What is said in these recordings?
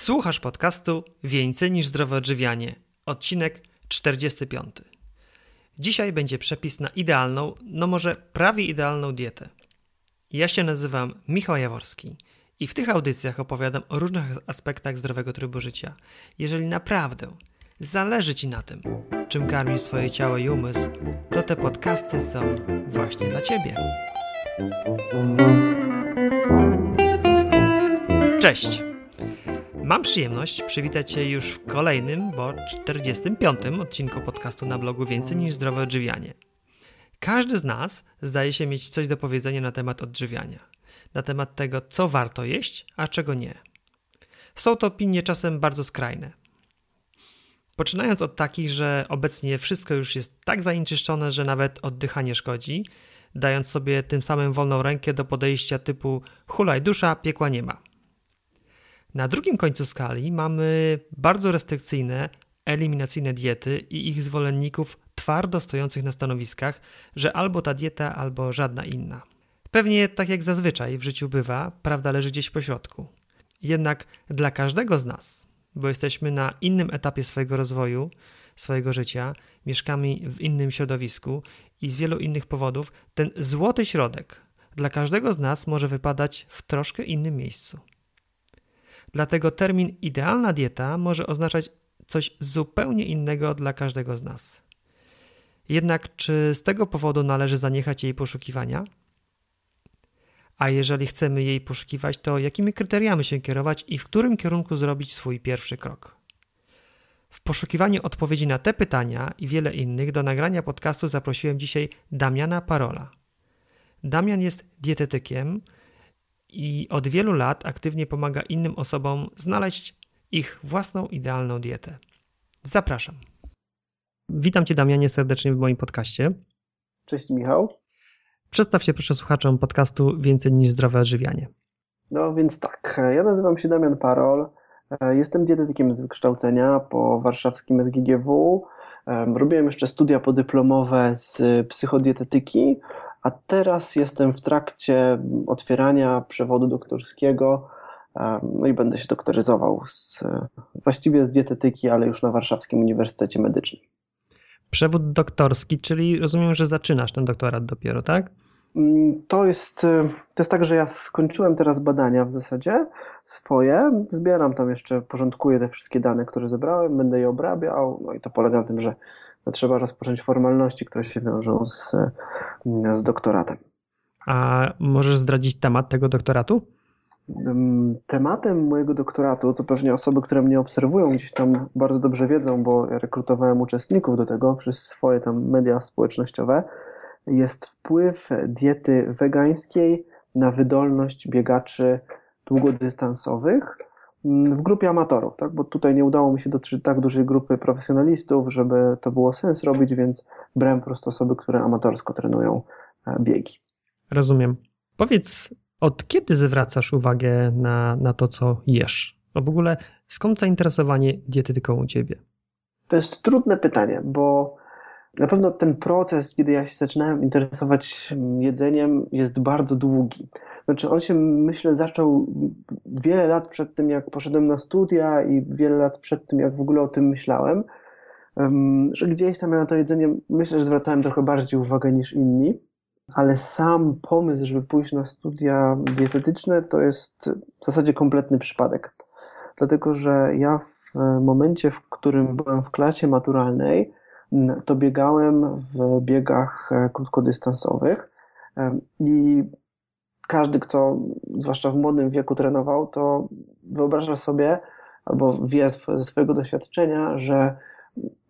Słuchasz podcastu Więcej niż zdrowe odżywianie, odcinek 45. Dzisiaj będzie przepis na idealną, no może prawie idealną dietę. Ja się nazywam Michał Jaworski i w tych audycjach opowiadam o różnych aspektach zdrowego trybu życia. Jeżeli naprawdę zależy Ci na tym, czym karmisz swoje ciało i umysł, to te podcasty są właśnie dla Ciebie. Cześć! Mam przyjemność przywitać Cię już w kolejnym, bo 45. odcinku podcastu na blogu Więcej niż zdrowe odżywianie. Każdy z nas zdaje się mieć coś do powiedzenia na temat odżywiania, na temat tego, co warto jeść, a czego nie. Są to opinie czasem bardzo skrajne. Poczynając od takich, że obecnie wszystko już jest tak zanieczyszczone, że nawet oddychanie szkodzi, dając sobie tym samym wolną rękę do podejścia typu hulaj dusza, piekła nie ma. Na drugim końcu skali mamy bardzo restrykcyjne, eliminacyjne diety i ich zwolenników twardo stojących na stanowiskach, że albo ta dieta, albo żadna inna. Pewnie tak jak zazwyczaj w życiu bywa, prawda leży gdzieś po środku. Jednak dla każdego z nas, bo jesteśmy na innym etapie swojego rozwoju, swojego życia, mieszkamy w innym środowisku i z wielu innych powodów, ten złoty środek dla każdego z nas może wypadać w troszkę innym miejscu. Dlatego termin idealna dieta może oznaczać coś zupełnie innego dla każdego z nas. Jednak czy z tego powodu należy zaniechać jej poszukiwania? A jeżeli chcemy jej poszukiwać, to jakimi kryteriami się kierować i w którym kierunku zrobić swój pierwszy krok? W poszukiwaniu odpowiedzi na te pytania i wiele innych do nagrania podcastu zaprosiłem dzisiaj Damiana Parola. Damian jest dietetykiem, i od wielu lat aktywnie pomaga innym osobom znaleźć ich własną idealną dietę. Zapraszam. Witam Cię, Damianie, serdecznie w moim podcaście. Cześć, Michał. Przedstaw się proszę słuchaczom podcastu Więcej niż zdrowe odżywianie. No więc tak, ja nazywam się Damian Parol, jestem dietetykiem z wykształcenia po warszawskim SGGW. Robiłem jeszcze studia podyplomowe z psychodietetyki a teraz jestem w trakcie otwierania przewodu doktorskiego. No i będę się doktoryzował z, właściwie z dietetyki, ale już na Warszawskim Uniwersytecie Medycznym. Przewód doktorski, czyli rozumiem, że zaczynasz ten doktorat dopiero, tak? Mm, to jest, to jest tak, że ja skończyłem teraz badania w zasadzie swoje. Zbieram tam jeszcze, porządkuję te wszystkie dane, które zebrałem, będę je obrabiał. No i to polega na tym, że to trzeba rozpocząć formalności, które się wiążą z, z doktoratem. A możesz zdradzić temat tego doktoratu? Tematem mojego doktoratu, co pewnie osoby, które mnie obserwują, gdzieś tam bardzo dobrze wiedzą, bo ja rekrutowałem uczestników do tego przez swoje tam media społecznościowe, jest wpływ diety wegańskiej na wydolność biegaczy długodystansowych Mm, w grupie amatorów, tak? bo tutaj nie udało mi się dotrzeć tak dużej grupy profesjonalistów, żeby to było sens robić, więc brałem po prostu osoby, które amatorsko trenują e, biegi. Rozumiem. Powiedz, od kiedy zwracasz uwagę na, na to, co jesz? A w ogóle skąd zainteresowanie dietetyką u ciebie? To jest trudne pytanie, bo na pewno ten proces, kiedy ja się zaczynałem interesować jedzeniem, jest bardzo długi. Znaczy, on się, myślę, zaczął wiele lat przed tym, jak poszedłem na studia i wiele lat przed tym, jak w ogóle o tym myślałem, że gdzieś tam ja na to jedzenie, myślę, że zwracałem trochę bardziej uwagę niż inni, ale sam pomysł, żeby pójść na studia dietetyczne, to jest w zasadzie kompletny przypadek. Dlatego, że ja w momencie, w którym byłem w klasie maturalnej, to biegałem w biegach e, krótkodystansowych i każdy, kto zwłaszcza w młodym wieku trenował, to wyobraża sobie albo wie ze swojego doświadczenia, że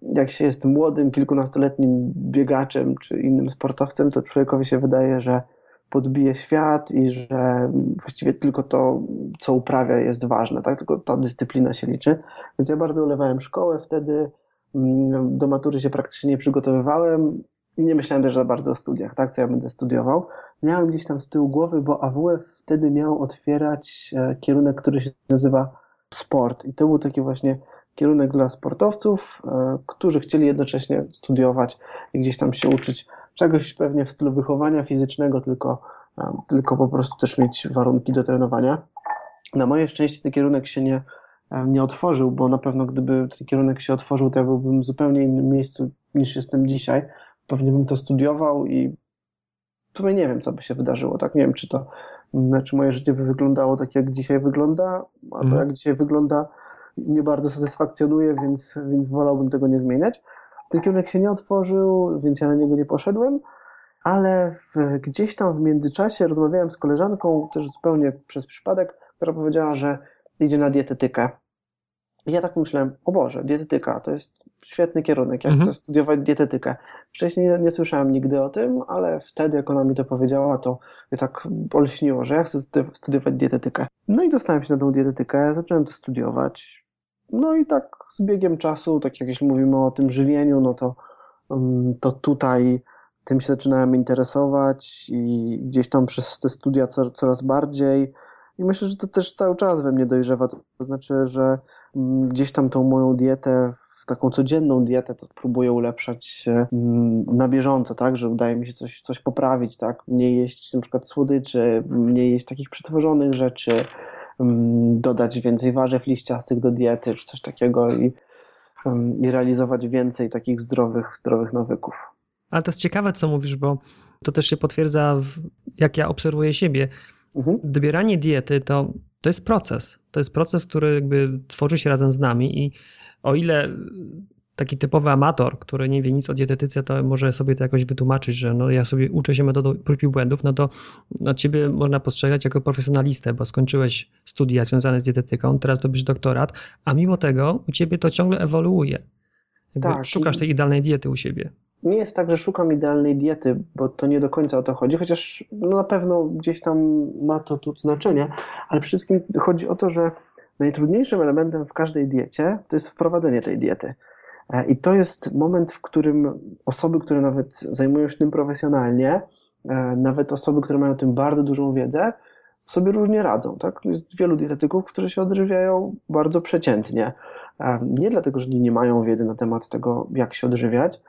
jak się jest młodym, kilkunastoletnim biegaczem czy innym sportowcem, to człowiekowi się wydaje, że podbije świat i że właściwie tylko to, co uprawia, jest ważne, tak? Tylko ta dyscyplina się liczy. Więc ja bardzo ulewałem szkołę wtedy, do matury się praktycznie nie przygotowywałem i nie myślałem też za bardzo o studiach, tak? Co ja będę studiował miałem gdzieś tam z tyłu głowy, bo AWF wtedy miał otwierać e, kierunek, który się nazywa sport. I to był taki właśnie kierunek dla sportowców, e, którzy chcieli jednocześnie studiować i gdzieś tam się uczyć czegoś pewnie w stylu wychowania fizycznego, tylko, e, tylko po prostu też mieć warunki do trenowania. Na moje szczęście ten kierunek się nie, nie otworzył, bo na pewno gdyby ten kierunek się otworzył, to ja byłbym w zupełnie innym miejscu niż jestem dzisiaj. Pewnie bym to studiował i w sumie nie wiem, co by się wydarzyło. Tak, nie wiem, czy to, czy moje życie by wyglądało tak, jak dzisiaj wygląda, a to, mhm. jak dzisiaj wygląda, nie bardzo satysfakcjonuje, więc, więc wolałbym tego nie zmieniać. Ten kierunek się nie otworzył, więc ja na niego nie poszedłem, ale w, gdzieś tam w międzyczasie rozmawiałem z koleżanką, też zupełnie przez przypadek, która powiedziała, że idzie na dietetykę. I ja tak myślałem, o Boże, dietetyka to jest świetny kierunek, ja mhm. chcę studiować dietetykę. Wcześniej nie, nie, słyszałem nigdy o tym, ale wtedy, jak ona mi to powiedziała, to mnie tak olśniło, że ja chcę studiować dietetykę. No i dostałem się na tą dietetykę, zacząłem to studiować. No i tak z biegiem czasu, tak jak jeśli mówimy o tym żywieniu, no to, mm, to tutaj tym się zaczynałem interesować i gdzieś tam przez te studia coraz bardziej. I myślę, że to też cały czas we mnie dojrzewa. To znaczy, że gdzieś tam tą moją dietę, taką codzienną dietę, to próbuję ulepszać mm, na bieżąco, tak, że udaje mi się coś, coś poprawić, tak, mniej jeść na przykład słodyczy, mniej jeść takich przetworzonych rzeczy, mm, dodać więcej warzyw liściastych do diety, czy coś takiego i, i realizować więcej takich zdrowych, zdrowych nawyków. Ale to jest ciekawe, co mówisz, bo to też się potwierdza, jak ja obserwuję siebie. Mhm. Dobieranie diety to, to jest proces. To jest proces, który jakby tworzy się razem z nami i o ile taki typowy amator, który nie wie nic o dietetyce, to może sobie to jakoś wytłumaczyć, że no ja sobie uczę się metodą prób i błędów, no to no ciebie można postrzegać jako profesjonalistę, bo skończyłeś studia związane z dietetyką, teraz robisz doktorat, a mimo tego u ciebie to ciągle ewoluuje. tak, szukasz tej idealnej diety u siebie nie jest tak, że szukam idealnej diety, bo to nie do końca o to chodzi, chociaż no na pewno gdzieś tam ma to tu znaczenie, ale przede wszystkim chodzi o to, że najtrudniejszym elementem w każdej diecie to jest wprowadzenie tej diety. E, I to jest moment, w którym osoby, które nawet zajmują się tym profesjonalnie, e, nawet osoby, które mają tym bardzo dużą wiedzę, sobie różnie radzą. Tak? Jest wielu dietetyków, którzy się odżywiają bardzo przeciętnie. E, nie dlatego, że nie mają wiedzy na temat tego, jak się odżywiać,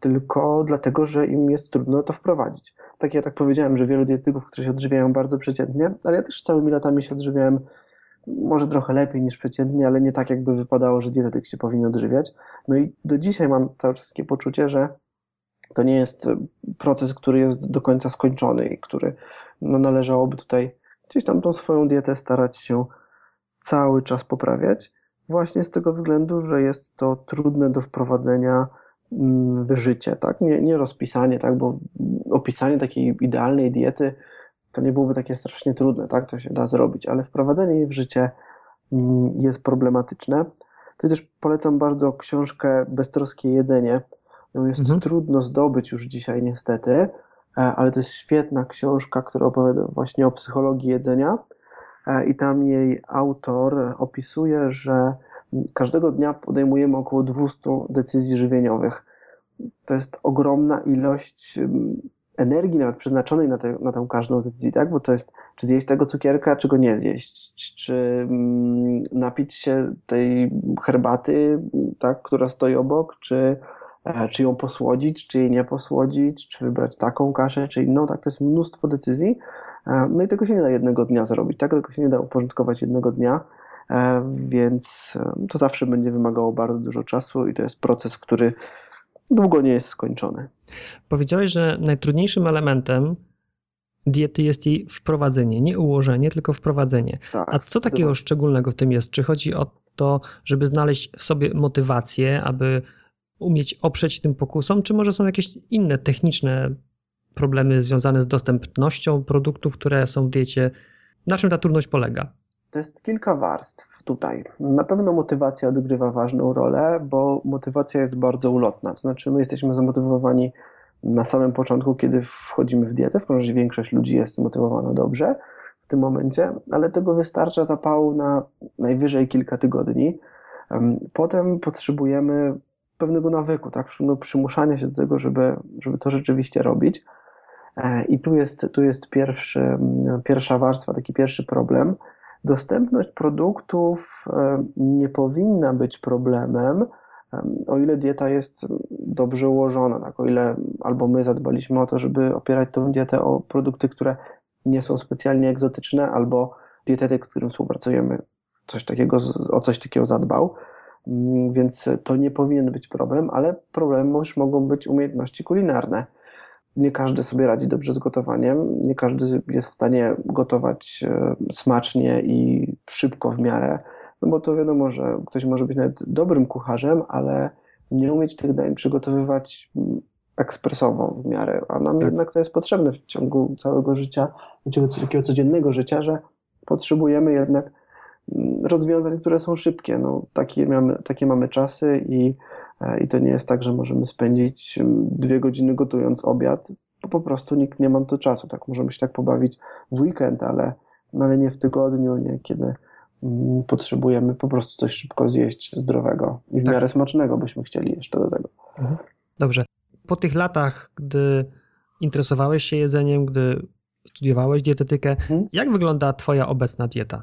tylko dlatego, że im jest trudno to wprowadzić. Tak ja tak powiedziałem, że wielu dietetyków, którzy się odżywiają bardzo przeciętnie, ale ja też całymi latami się odżywiałem może trochę lepiej niż przeciętnie, ale nie tak jakby wypadało, że dietetyk się powinien odżywiać. No i do dzisiaj mam cały czas takie poczucie, że to nie jest proces, który jest do końca skończony i który no, należałoby tutaj gdzieś tam tą swoją dietę starać się cały czas poprawiać, właśnie z tego względu, że jest to trudne do wprowadzenia Mm, w życie, tak? Nie, nie rozpisanie, tak? Bo opisanie takiej idealnej diety to nie byłoby takie strasznie trudne, tak? To się da zrobić, ale wprowadzenie jej w życie mm, jest problematyczne. To też polecam bardzo książkę Beztroskie jedzenie. Ją jest mhm. trudno zdobyć już dzisiaj niestety, e, ale to jest świetna książka, która opowiada właśnie o psychologii jedzenia i tam jej autor opisuje, że każdego dnia podejmujemy około 200 decyzji żywieniowych. To jest ogromna ilość energii nawet przeznaczonej na, te, na tę każdą decyzję, tak? Bo to jest, czy zjeść tego cukierka, czy go nie zjeść, czy napić się tej herbaty, tak, która stoi obok, czy, e, czy ją posłodzić, czy jej nie posłodzić, czy wybrać taką kaszę, czy inną, tak? To jest mnóstwo decyzji. E, no i tego się nie da jednego dnia zrobić, tak? Tego się nie da uporządkować jednego dnia. E, więc e, to zawsze będzie wymagało bardzo dużo czasu i to jest proces, który długo nie jest skończony. Powiedziałeś, że najtrudniejszym elementem diety jest jej wprowadzenie, nie ułożenie, tylko wprowadzenie. Tak, A co takiego szczególnego w tym jest? Czy chodzi o to, żeby znaleźć w sobie motywację, aby umieć oprzeć tym pokusom, czy może są jakieś inne techniczne problemy związane z dostępnością produktów, które są w diecie? Na czym ta trudność polega? To jest kilka warstw tutaj. Na pewno motywacja odgrywa ważną rolę, bo motywacja jest bardzo ulotna. To znaczy, my jesteśmy zamotywowani na samym początku, kiedy wchodzimy w dietę. W razie większość ludzi jest zmotywowana dobrze w tym momencie, ale tego wystarcza zapału na najwyżej kilka tygodni. Potem potrzebujemy pewnego nawyku, tak? No, przymuszania się do tego, żeby, żeby to rzeczywiście robić. E, I tu jest, tu jest pierwszy, pierwsza warstwa, taki pierwszy problem Dostępność produktów e, nie powinna być problemem, o ile dieta jest dobrze ułożona, tak? o ile albo my zadbaliśmy o to, żeby opierać tę dietę o produkty, które nie są specjalnie egzotyczne, albo dietetyk, z którym współpracujemy, coś takiego, o coś takiego zadbał, mm, więc to nie powinien być problem, ale problemem już mogą być umiejętności kulinarne. Nie każdy sobie radzi dobrze z gotowaniem, nie każdy jest w stanie gotować e, smacznie i szybko w miarę, no bo to wiadomo, że ktoś może być nawet dobrym kucharzem, ale nie umieć tych dań przygotowywać mm, ekspresowo w miarę, a nam tak. jednak to jest potrzebne w ciągu całego życia, w ciągu takiego codziennego życia, że potrzebujemy jednak mm, rozwiązań, które są szybkie. No, takie, mamy, takie mamy czasy i, i to nie jest tak, że możemy spędzić mm, dwie godziny gotując obiad, bo po prostu nikt nie ma to czasu. Tak, możemy się tak pobawić w weekend, ale, no, ale nie w tygodniu, nie kiedy mm, potrzebujemy po prostu coś szybko zjeść zdrowego i w tak. miarę smacznego byśmy chcieli jeszcze do tego. Mhm. Dobrze. Po tych latach, gdy interesowałeś się jedzeniem, gdy studiowałeś dietetykę. Mhm. Jak wygląda Twoja obecna dieta?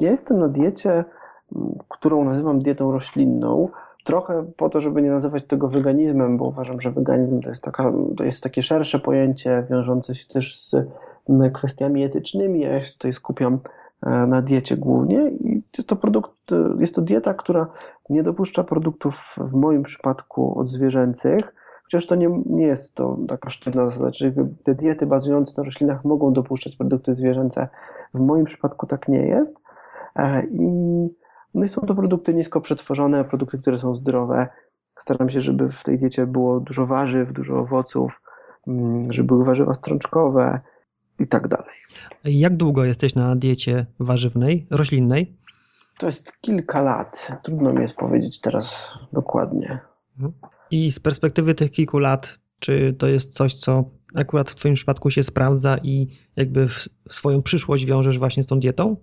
Ja jestem na diecie, którą nazywam dietą roślinną. Trochę po to, żeby nie nazywać tego weganizmem, bo uważam, że weganizm to jest, taka, to jest takie szersze pojęcie, wiążące się też z kwestiami etycznymi. Ja się tutaj skupiam e, na diecie głównie i jest to produkt, jest to dieta, która nie dopuszcza produktów w moim przypadku odzwierzęcych, Chociaż to nie, nie jest to taka sztywna zasada, czyli te diety bazujące na roślinach mogą dopuszczać produkty zwierzęce. W moim przypadku tak nie jest. E, I, no i są to produkty nisko przetworzone, produkty, które są zdrowe. Staram się, żeby w tej diecie było dużo warzyw, dużo owoców, mm, żeby były warzywa strączkowe i tak dalej. Jak długo jesteś na diecie warzywnej, roślinnej? To jest kilka lat. Trudno mi jest powiedzieć teraz dokładnie. Mhm. I z perspektywy tych kilku lat, czy to jest coś, co akurat w Twoim przypadku się sprawdza i jakby swoją przyszłość wiążesz właśnie z tą dietą?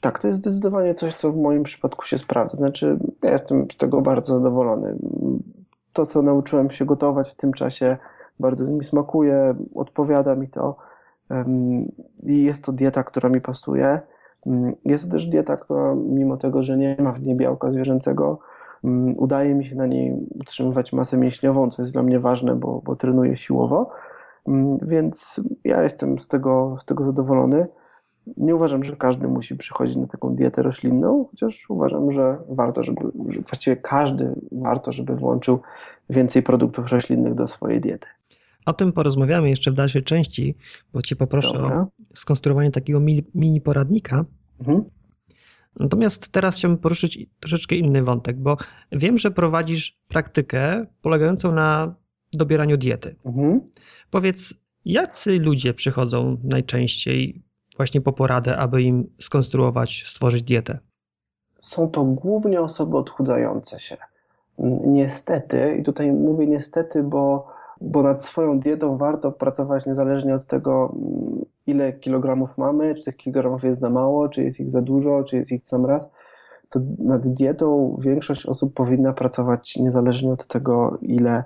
Tak, to jest zdecydowanie coś, co w moim przypadku się sprawdza. Znaczy, ja jestem z tego bardzo zadowolony. To, co nauczyłem się gotować w tym czasie, bardzo mi smakuje, odpowiada mi to. I jest to dieta, która mi pasuje. Jest to też dieta, która mimo tego, że nie ma w niej białka zwierzęcego, Mm, udaje mi się na niej utrzymywać masę mięśniową, co jest dla mnie ważne, bo, bo trenuję siłowo. Mm, więc ja jestem z tego, z tego zadowolony. Nie uważam, że każdy musi przychodzić na taką dietę roślinną, chociaż uważam, że warto, żeby, że właściwie każdy warto, żeby włączył więcej produktów roślinnych do swojej diety. O tym porozmawiamy jeszcze w dalszej części, bo Cię poproszę Dobra. o skonstruowanie takiego mini poradnika. Mhm. Natomiast teraz chciałbym poruszyć troszeczkę inny wątek, bo wiem, że prowadzisz praktykę polegającą na dobieraniu diety. Mhm. Powiedz, jacy ludzie przychodzą najczęściej właśnie po poradę, aby im skonstruować, stworzyć dietę? Są to głównie osoby odchudzające się. Niestety, i tutaj mówię niestety, bo bo nad swoją dietą warto pracować niezależnie od tego, ile kilogramów mamy, czy tych kilogramów jest za mało, czy jest ich za dużo, czy jest ich w sam raz. To nad dietą większość osób powinna pracować niezależnie od tego, ile,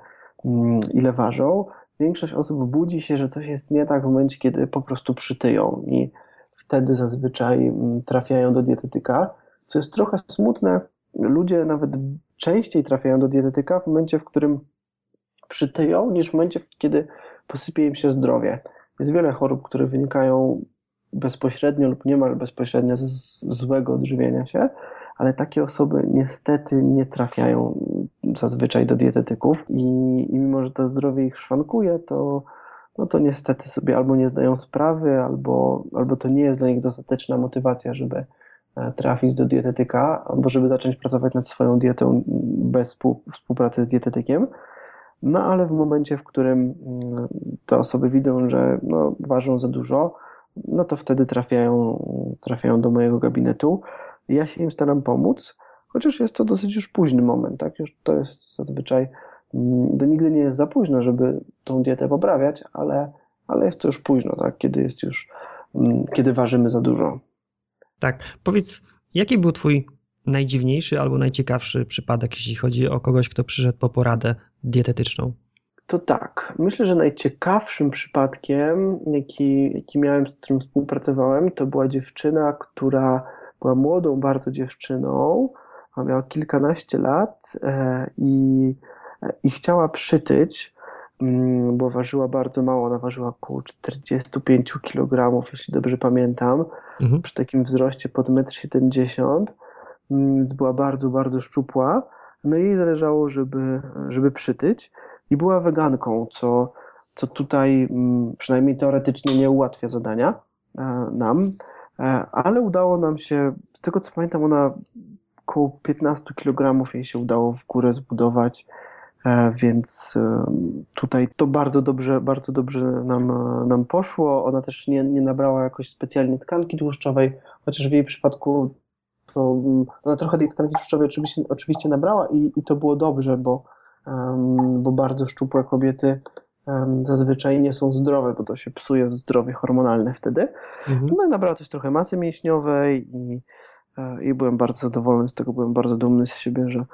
ile ważą. Większość osób budzi się, że coś jest nie tak w momencie, kiedy po prostu przytyją i wtedy zazwyczaj mm, trafiają do dietetyka, co jest trochę smutne. Ludzie nawet częściej trafiają do dietetyka w momencie, w którym przytyją, niż w momencie, kiedy posypie im się zdrowie. Jest wiele chorób, które wynikają bezpośrednio lub niemal bezpośrednio ze złego odżywiania się, ale takie osoby niestety nie trafiają zazwyczaj do dietetyków i, i mimo, że to zdrowie ich szwankuje, to, no to niestety sobie albo nie zdają sprawy, albo, albo to nie jest dla nich dostateczna motywacja, żeby e, trafić do dietetyka, albo żeby zacząć pracować nad swoją dietą bez współpracy z dietetykiem. No ale w momencie, w którym mm, te osoby widzą, że no, ważą za dużo, no to wtedy trafiają, trafiają do mojego gabinetu. Ja się im staram pomóc, chociaż jest to dosyć już późny moment, tak? Już to jest zazwyczaj, to nigdy nie jest za późno, żeby tą dietę poprawiać, ale, ale jest to już późno, tak? Kiedy jest już, mm, kiedy ważymy za dużo. Tak. Powiedz, jaki był Twój najdziwniejszy albo najciekawszy przypadek, jeśli chodzi o kogoś, kto przyszedł po poradę dietetyczną? To tak. Myślę, że najciekawszym przypadkiem, jaki, jaki miałem, z którym współpracowałem, to była dziewczyna, która była młodą bardzo dziewczyną, miała kilkanaście lat e, i, i chciała przytyć. mm, bo ważyła bardzo mało. Ona ważyła około 45 kg, jeśli dobrze pamiętam, mhm. przy takim wzroście pod 1,70 m, mm, więc była bardzo, bardzo szczupła. No i jej zależało, żeby, żeby przytyć i była weganką, co, co tutaj mm, przynajmniej teoretycznie nie ułatwia zadania e, nam, e, ale udało nam się, z tego co pamiętam, ona około 15 kg jej się udało w górę zbudować, więc tutaj to bardzo dobrze, bardzo dobrze nam, nam poszło. Ona też nie, nie nabrała jakoś specjalnie tkanki tłuszczowej, chociaż w jej przypadku to mm, ona trochę tej tkanki tłuszczowej oczywiście, oczywiście nabrała i, i to było dobrze, bo, bo bardzo szczupłe kobiety zazwyczaj nie są zdrowe, bo to się psuje zdrowie hormonalne wtedy. Mhm. No i nabrała też trochę masy mięśniowej i, e, i byłem bardzo zadowolony z tego, byłem bardzo dumny z siebie, że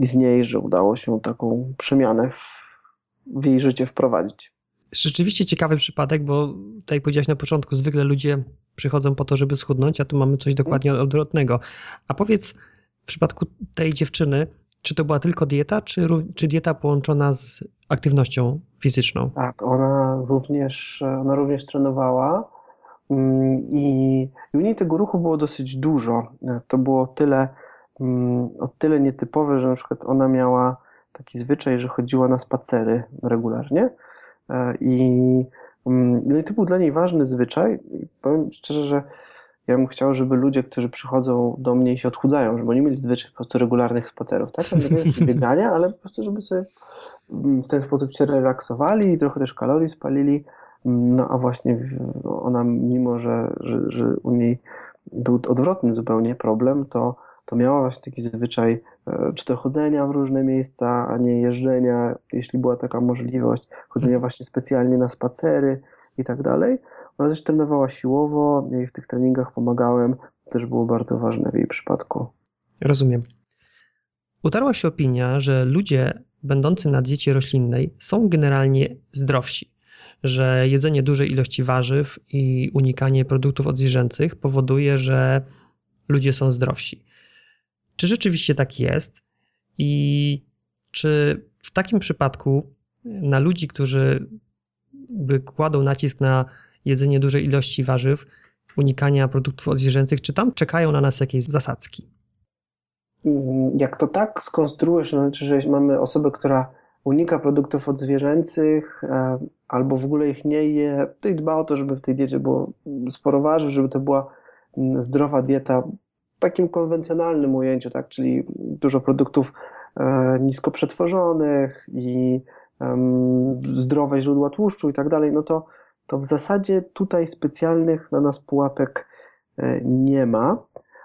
i z niej, że udało się taką przemianę w, w jej życie wprowadzić rzeczywiście ciekawy przypadek, bo tak jak powiedziałeś na początku, zwykle ludzie przychodzą po to, żeby schudnąć, a tu mamy coś dokładnie odwrotnego. A powiedz, w przypadku tej dziewczyny, czy to była tylko dieta, czy, czy dieta połączona z aktywnością fizyczną? Tak, ona również, ona również trenowała mm, i, i u niej tego ruchu było dosyć dużo. To było tyle, o tyle nietypowe, że na przykład ona miała taki zwyczaj, że chodziła na spacery regularnie E, I, mm, no i to był dla niej ważny zwyczaj. I powiem szczerze, że ja bym chciał, żeby ludzie, którzy przychodzą do mnie i się odchudzają, żeby oni mieli zwyczaj po prostu regularnych spacerów, tak? Nie biegania, ale po prostu, żeby sobie w ten sposób się relaksowali i trochę też kalorii spalili. No a właśnie ona, mimo że, że, że u niej był odwrotny zupełnie problem, to to miała właśnie taki zwyczaj, e, czy to chodzenia w różne miejsca, a nie jeżdżenia, jeśli była taka możliwość, chodzenia mhm. właśnie specjalnie na spacery i tak dalej. Ona też trenowała siłowo, jej w tych treningach pomagałem, to też było bardzo ważne w jej przypadku. Rozumiem. Utarła się opinia, że ludzie będący na diecie roślinnej są generalnie zdrowsi, że jedzenie dużej ilości warzyw i unikanie produktów odzwierzęcych powoduje, że ludzie są zdrowsi. Czy rzeczywiście tak jest? I czy w takim przypadku na ludzi, którzy by kładą nacisk na jedzenie dużej ilości warzyw, unikania produktów odzwierzęcych, czy tam czekają na nas jakieś zasadzki? Jak to tak skonstruujesz, to znaczy, że mamy osobę, która unika produktów odzwierzęcych e, albo w ogóle ich nie je, to i dba o to, żeby w tej diecie było sporo warzyw, żeby to była mm, zdrowa dieta takim konwencjonalnym ujęciu, tak, czyli dużo produktów e, nisko przetworzonych i zdrowe źródła tłuszczu i tak dalej, no to, to w zasadzie tutaj specjalnych na nas pułapek e, nie ma,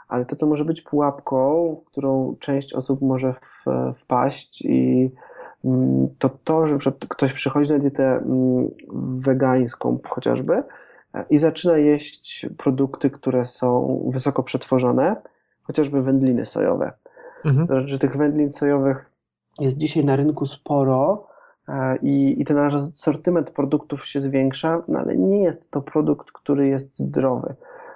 ale to, co może być pułapką, w którą część osób może w, wpaść i mm, to to, że ktoś przychodzi na dietę mm, wegańską chociażby, i zaczyna jeść produkty, które są wysoko przetworzone, chociażby wędliny sojowe. Mhm. To znaczy, tych wędlin sojowych jest dzisiaj na rynku sporo e, i, i ten asortyment produktów się zwiększa, no ale nie jest to produkt, który jest zdrowy.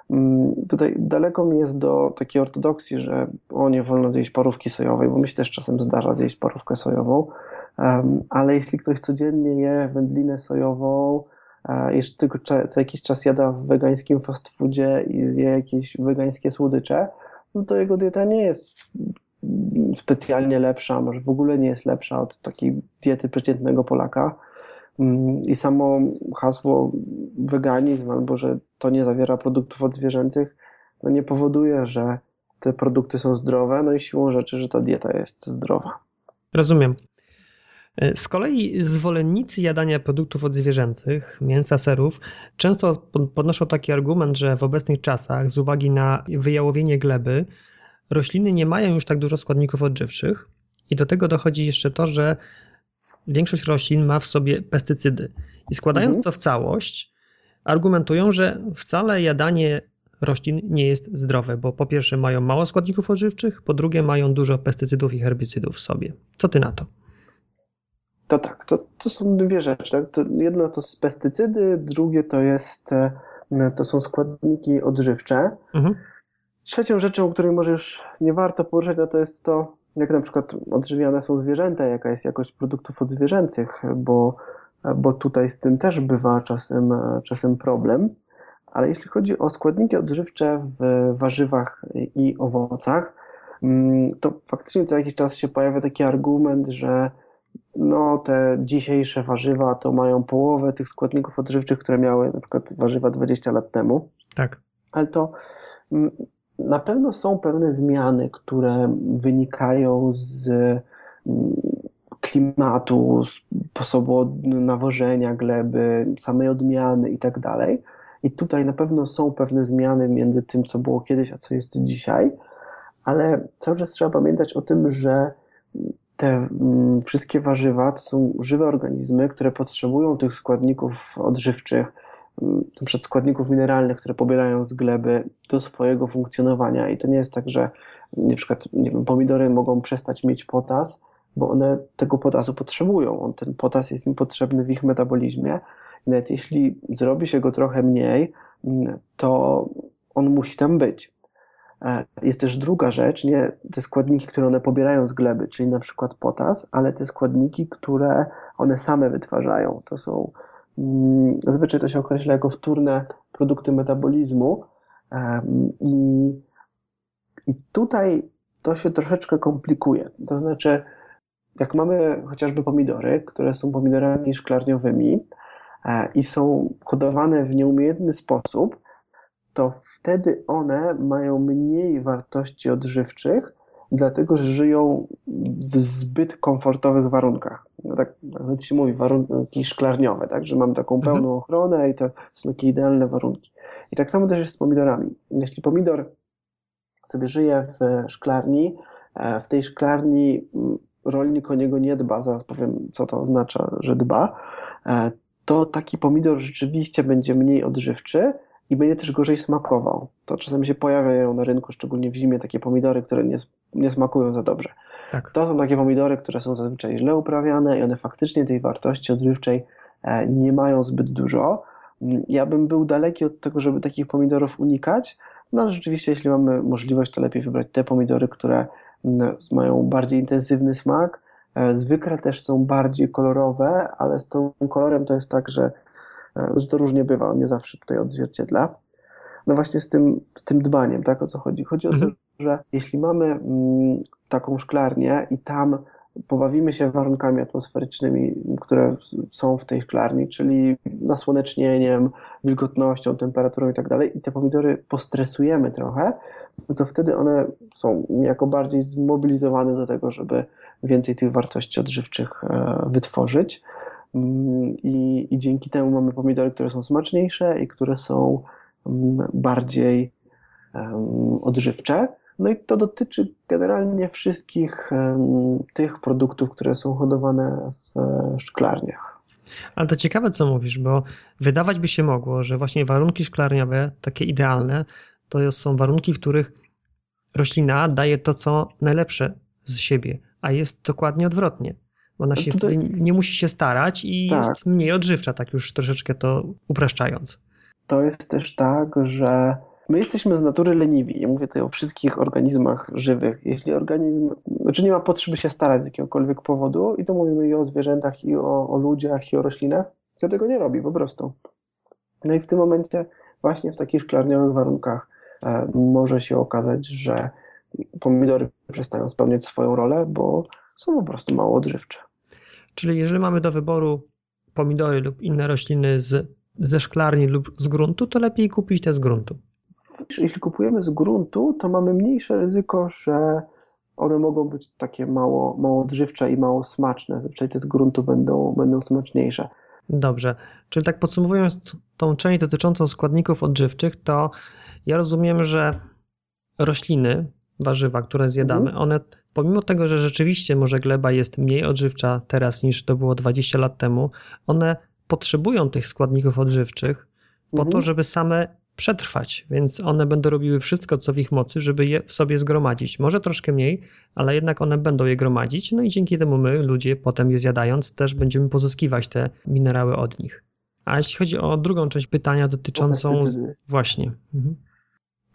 Mm, tutaj daleko mi jest do takiej ortodoksji, że o nie wolno zjeść parówki sojowej, bo mi się też czasem zdarza zjeść parówkę sojową, ale jeśli ktoś codziennie je wędlinę sojową, jeszcze tylko co jakiś czas jada w wegańskim fast foodzie i zje jakieś wegańskie słodycze, no to jego dieta nie jest specjalnie lepsza, może w ogóle nie jest lepsza od takiej diety przeciętnego Polaka. Mm, I samo hasło weganizm, albo że to nie zawiera produktów odzwierzęcych, no nie powoduje, że te produkty są zdrowe, no i siłą rzeczy, że ta dieta jest zdrowa. Rozumiem. Z kolei zwolennicy jadania produktów odzwierzęcych, mięsa, serów, często podnoszą taki argument, że w obecnych czasach, z uwagi na wyjałowienie gleby, rośliny nie mają już tak dużo składników odżywczych i do tego dochodzi jeszcze to, że większość roślin ma w sobie pestycydy. I składając mhm. to w całość, argumentują, że wcale jadanie roślin nie jest zdrowe, bo po pierwsze mają mało składników odżywczych, po drugie mają dużo pestycydów i herbicydów w sobie. Co ty na to? To tak, to, to są dwie rzeczy. Tak? To jedno to są pestycydy, drugie to jest e, to są składniki odżywcze. Mhm. Trzecią rzeczą, o której może już nie warto poruszać, no to jest to, jak na przykład odżywiane są zwierzęta, jaka jest jakość produktów odzwierzęcych, bo bo tutaj z tym też bywa czasem, czasem problem. Ale jeśli chodzi o składniki odżywcze w warzywach i owocach, mm, to faktycznie co jakiś czas się pojawia taki argument, że no, te dzisiejsze warzywa to mają połowę tych składników odżywczych, które miały na przykład warzywa 20 lat temu. Tak. Ale to mm, na pewno są pewne zmiany, które wynikają z mm, klimatu, sposobu nawożenia gleby, samej odmiany i tak dalej. I tutaj na pewno są pewne zmiany między tym, co było kiedyś, a co jest dzisiaj, ale cały czas trzeba pamiętać o tym, że te mm, wszystkie warzywa to są żywe organizmy, które potrzebują tych składników odżywczych, mm, np. składników mineralnych, które pobierają z gleby do swojego funkcjonowania. I to nie jest tak, że na przykład nie wiem, pomidory mogą przestać mieć potas, bo one tego potasu potrzebują. On, ten potas jest im potrzebny w ich metabolizmie. I nawet jeśli zrobi się go trochę mniej, mm, to on musi tam być. E, jest też druga rzecz, nie te składniki, które one pobierają z gleby, czyli na przykład potas, ale te składniki, które one same wytwarzają. To są, mm, zazwyczaj to się określa jako wtórne produkty metabolizmu i, i tutaj to się troszeczkę komplikuje. To znaczy, jak mamy chociażby pomidory, które są pomidorami szklarniowymi e, i są hodowane w nieumiejętny sposób, to wtedy one mają mniej wartości odżywczych, dlatego że żyją w zbyt komfortowych warunkach. No tak, jak się mówi, warunki szklarniowe, tak, że mam taką mhm. pełną ochronę i to są takie idealne warunki. I tak samo też jest z pomidorami. Jeśli pomidor sobie żyje w szklarni, e, w tej szklarni mm, rolnik o niego nie dba, zaraz powiem, co to oznacza, że dba, e, to taki pomidor rzeczywiście będzie mniej odżywczy, i będzie też gorzej smakował. To czasem się pojawiają na rynku, szczególnie w zimie, takie pomidory, które nie, nie smakują za dobrze. Tak. To są takie pomidory, które są zazwyczaj źle uprawiane i one faktycznie tej wartości odżywczej e, nie mają zbyt dużo. Mm, ja bym był daleki od tego, żeby takich pomidorów unikać, no ale rzeczywiście, jeśli mamy możliwość, to lepiej wybrać te pomidory, które mm, mają bardziej intensywny smak. E, zwykle też są bardziej kolorowe, ale z tym kolorem to jest tak, że że to różnie bywa, on nie zawsze tutaj odzwierciedla. No właśnie z tym, z tym dbaniem, tak, o co chodzi? Chodzi o to, mhm. że jeśli mamy mm, taką szklarnię i tam pobawimy się warunkami atmosferycznymi, które są w tej szklarni, czyli nasłonecznieniem, wilgotnością, temperaturą i tak dalej, i te pomidory postresujemy trochę, no to wtedy one są niejako bardziej zmobilizowane do tego, żeby więcej tych wartości odżywczych e, wytworzyć. Mm, I, I dzięki temu mamy pomidory, które są smaczniejsze i które są mm, bardziej odżywcze. No i to dotyczy generalnie wszystkich tych produktów, które są hodowane w szklarniach. Ale to ciekawe, co mówisz, bo wydawać by się mogło, że właśnie warunki szklarniowe, takie idealne, to są warunki, w których roślina daje to, co najlepsze z siebie, a jest dokładnie odwrotnie. Ona się wtedy nie musi się starać i tak. jest mniej odżywcza, tak już troszeczkę to upraszczając. To jest też tak, że my jesteśmy z natury leniwi. Ja mówię tutaj o wszystkich organizmach żywych. Jeśli organizm, znaczy nie ma potrzeby się starać z jakiegokolwiek powodu, i to mówimy i o zwierzętach, i o, o ludziach, i o roślinach, to tego nie robi po prostu. No i w tym momencie, właśnie w takich szklarniowych warunkach, e, może się okazać, że pomidory przestają spełniać swoją rolę, bo są po prostu mało odżywcze. Czyli jeżeli mamy do wyboru pomidory lub inne rośliny z, ze szklarni lub z gruntu, to lepiej kupić te z gruntu. Jeśli kupujemy z gruntu, to mamy mniejsze ryzyko, że one mogą być takie mało, mało odżywcze i mało smaczne. Zazwyczaj te z gruntu będą, będą smaczniejsze. Dobrze. Czyli tak podsumowując tą część dotyczącą składników odżywczych, to ja rozumiem, że rośliny, warzywa, które zjadamy, mhm. one pomimo tego, że rzeczywiście może gleba jest mniej odżywcza teraz niż to było 20 lat temu, one potrzebują tych składników odżywczych po mhm. to, żeby same przetrwać, więc one będą robiły wszystko, co w ich mocy, żeby je w sobie zgromadzić. Może troszkę mniej, ale jednak one będą je gromadzić, no i dzięki temu my, ludzie, potem je zjadając, też będziemy pozyskiwać te minerały od nich. A jeśli chodzi o drugą część pytania dotyczącą. Właśnie. Mhm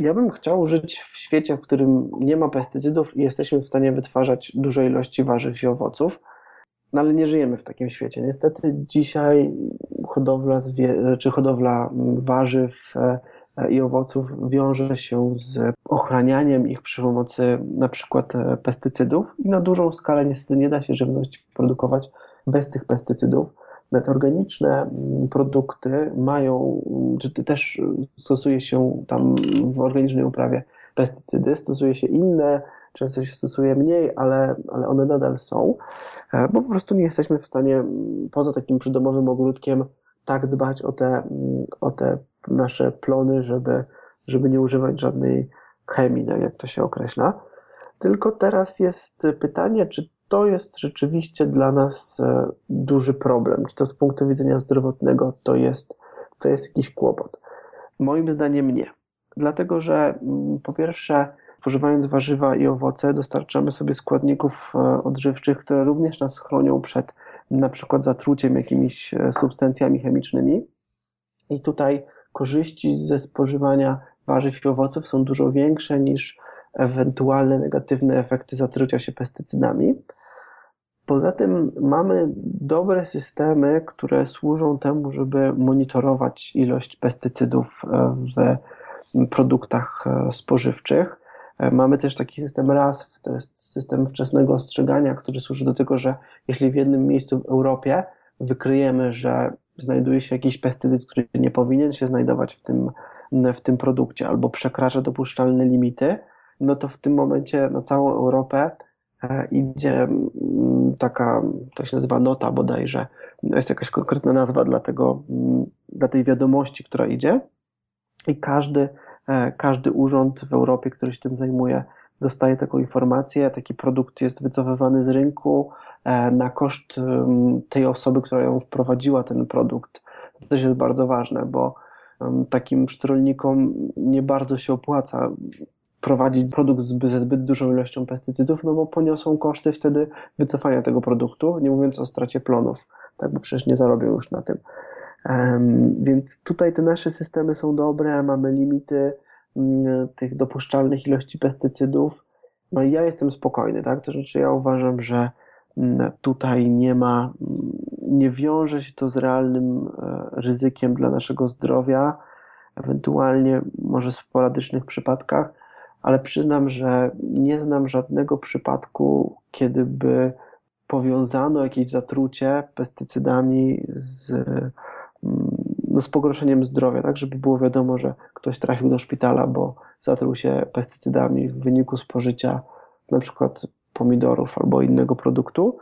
ja bym chciał żyć w świecie, w którym nie ma pestycydów i jesteśmy w stanie wytwarzać duże ilości warzyw i owoców. no ale nie żyjemy w takim świecie. Niestety dzisiaj hodowla, zwie- czy hodowla warzyw i owoców wiąże się z ochranianiem ich przy pomocy na przykład pestycydów i na dużą skalę niestety nie da się żywność produkować bez tych pestycydów. Te organiczne mm, produkty mają, mm, czy też stosuje się tam w organicznej uprawie pestycydy, stosuje się inne, często się stosuje mniej, ale, ale one nadal są, e, bo po prostu nie jesteśmy w stanie mm, poza takim przydomowym ogródkiem tak dbać o te, o te nasze plony, żeby, żeby nie używać żadnej chemii, tak jak to się określa. Tylko teraz jest pytanie, czy to jest rzeczywiście dla nas e, duży problem. Czy to z punktu widzenia zdrowotnego to jest, to jest jakiś kłopot? Moim zdaniem nie. Dlatego, że mm, po pierwsze, spożywając warzywa i owoce, dostarczamy sobie składników e, odżywczych, które również nas chronią przed na przykład zatruciem jakimiś e, substancjami chemicznymi. I tutaj korzyści ze spożywania warzyw i owoców są dużo większe niż ewentualne negatywne efekty zatrucia się pestycydami. Poza tym mamy dobre systemy, które służą temu, żeby monitorować ilość pestycydów e, w produktach e, spożywczych. E, mamy też taki system RASF, to jest system wczesnego ostrzegania, który służy do tego, że jeśli w jednym miejscu w Europie wykryjemy, że znajduje się jakiś pestycyd, który nie powinien się znajdować w tym, w tym produkcie albo przekracza dopuszczalne limity, no to w tym momencie na całą Europę E, idzie mm, taka, to się nazywa nota bodajże, jest jakaś konkretna nazwa dla, tego, mm, dla tej wiadomości, która idzie. I każdy, e, każdy urząd w Europie, który się tym zajmuje, dostaje taką informację, taki produkt jest wycofywany z rynku e, na koszt mm, tej osoby, która ją wprowadziła, ten produkt. To też jest bardzo ważne, bo takim rolnikom nie bardzo się opłaca prowadzić produkt ze zbyt dużą ilością pestycydów, no bo poniosą koszty wtedy wycofania tego produktu, nie mówiąc o stracie plonów, tak, bo przecież nie zarobią już na tym. Więc tutaj te nasze systemy są dobre, mamy limity um, tych dopuszczalnych ilości pestycydów. No i ja jestem spokojny, tak? To znaczy ja uważam, że um, tutaj nie ma, nie wiąże się to z realnym e, ryzykiem dla naszego zdrowia, ewentualnie może w sporadycznych przypadkach, ale przyznam, że nie znam żadnego przypadku, kiedy by powiązano jakieś zatrucie pestycydami z, mm, no, z pogorszeniem zdrowia, tak, żeby było wiadomo, że ktoś trafił do szpitala, bo zatruł się pestycydami w wyniku spożycia na przykład pomidorów albo innego produktu.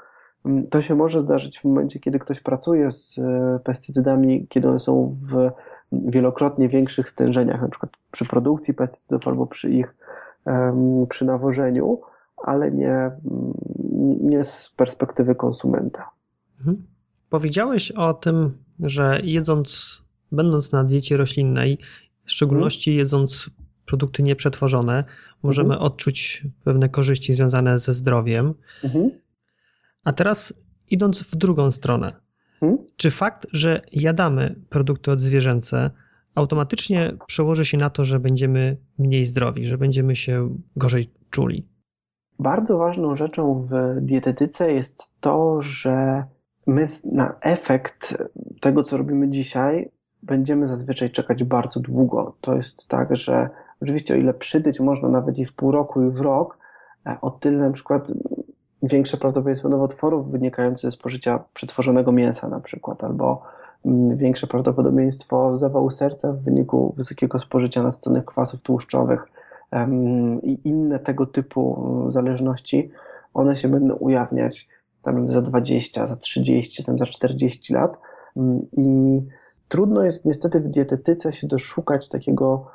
Mm, to się może zdarzyć w momencie, kiedy ktoś pracuje z e, pestycydami, kiedy one są w wielokrotnie większych stężeniach, na przykład przy produkcji pestycydów albo przy ich przy nawożeniu, ale nie, nie z perspektywy konsumenta. Mhm. Powiedziałeś o tym, że jedząc, będąc na diecie roślinnej, w szczególności mhm. jedząc produkty nieprzetworzone, możemy mhm. odczuć pewne korzyści związane ze zdrowiem. Mhm. A teraz idąc w drugą stronę. Czy fakt, że jadamy produkty odzwierzęce, automatycznie przełoży się na to, że będziemy mniej zdrowi, że będziemy się gorzej czuli. Bardzo ważną rzeczą w dietetyce jest to, że my na efekt tego, co robimy dzisiaj, będziemy zazwyczaj czekać bardzo długo. To jest tak, że oczywiście o ile przytyć można nawet i w pół roku, i w rok, e, o tyle na przykład większe prawdopodobieństwo nowotworów wynikających ze spożycia przetworzonego mięsa na przykład, albo Mm, większe prawdopodobieństwo zawału serca w wyniku wysokiego spożycia nasconych kwasów tłuszczowych i inne tego typu mm, zależności, one się będą ujawniać tam za 20, za 30, tam za 40 lat. Mm, i trudno jest niestety w dietetyce się doszukać takiego,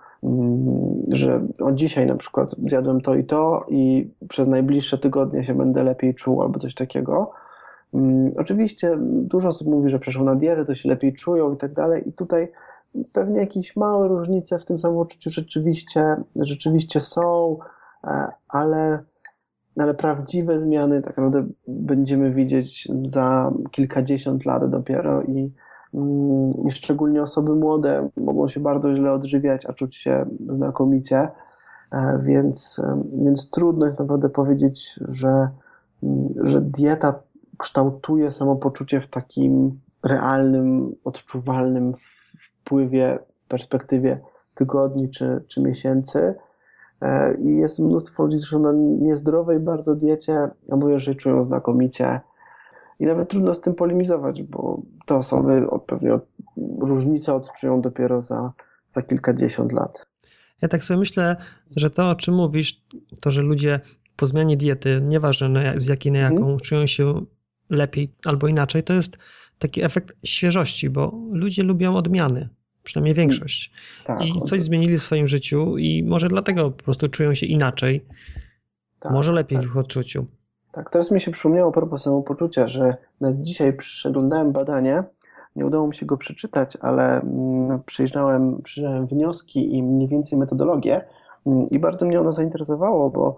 że od dzisiaj na przykład zjadłem to i to i przez najbliższe tygodnie się będę lepiej czuł albo coś takiego, Mm, oczywiście dużo osób mówi, że przeszło na dietę, to się lepiej czują i tak dalej. I tutaj pewnie jakieś małe różnice w tym samopoczuciu rzeczywiście, rzeczywiście są, e, ale, ale prawdziwe zmiany tak naprawdę będziemy widzieć za kilkadziesiąt lat dopiero i, i szczególnie osoby młode mogą się bardzo źle odżywiać, a czuć się znakomicie, e, więc, więc trudno jest naprawdę powiedzieć, że, że dieta kształtuje samopoczucie w takim realnym, odczuwalnym wpływie, perspektywie tygodni czy, czy miesięcy. E, I jest mnóstwo ludzi, którzy na niezdrowej bardzo diecie, a mówią, że czują znakomicie. I nawet trudno z tym polemizować, bo te osoby pewnie różnicę odczują dopiero za, za kilkadziesiąt lat. Ja tak sobie myślę, że to, o czym mówisz, to, że ludzie po zmianie diety, nieważne z jakiej na jaką, hmm. czują się lepiej albo inaczej, to jest taki efekt świeżości, bo ludzie lubią odmiany, przynajmniej hmm. większość. Tak, I coś zmienili w swoim życiu i może dlatego po prostu czują się inaczej, tak, może lepiej tak. w ich odczuciu. Tak, teraz mi się przypomniało a propos samopoczucia, że dzisiaj przeglądałem badanie, nie udało mi się go przeczytać, ale mm, przejrzałem, przejrzałem wnioski i mniej więcej metodologię mm, i bardzo mnie ono zainteresowało, bo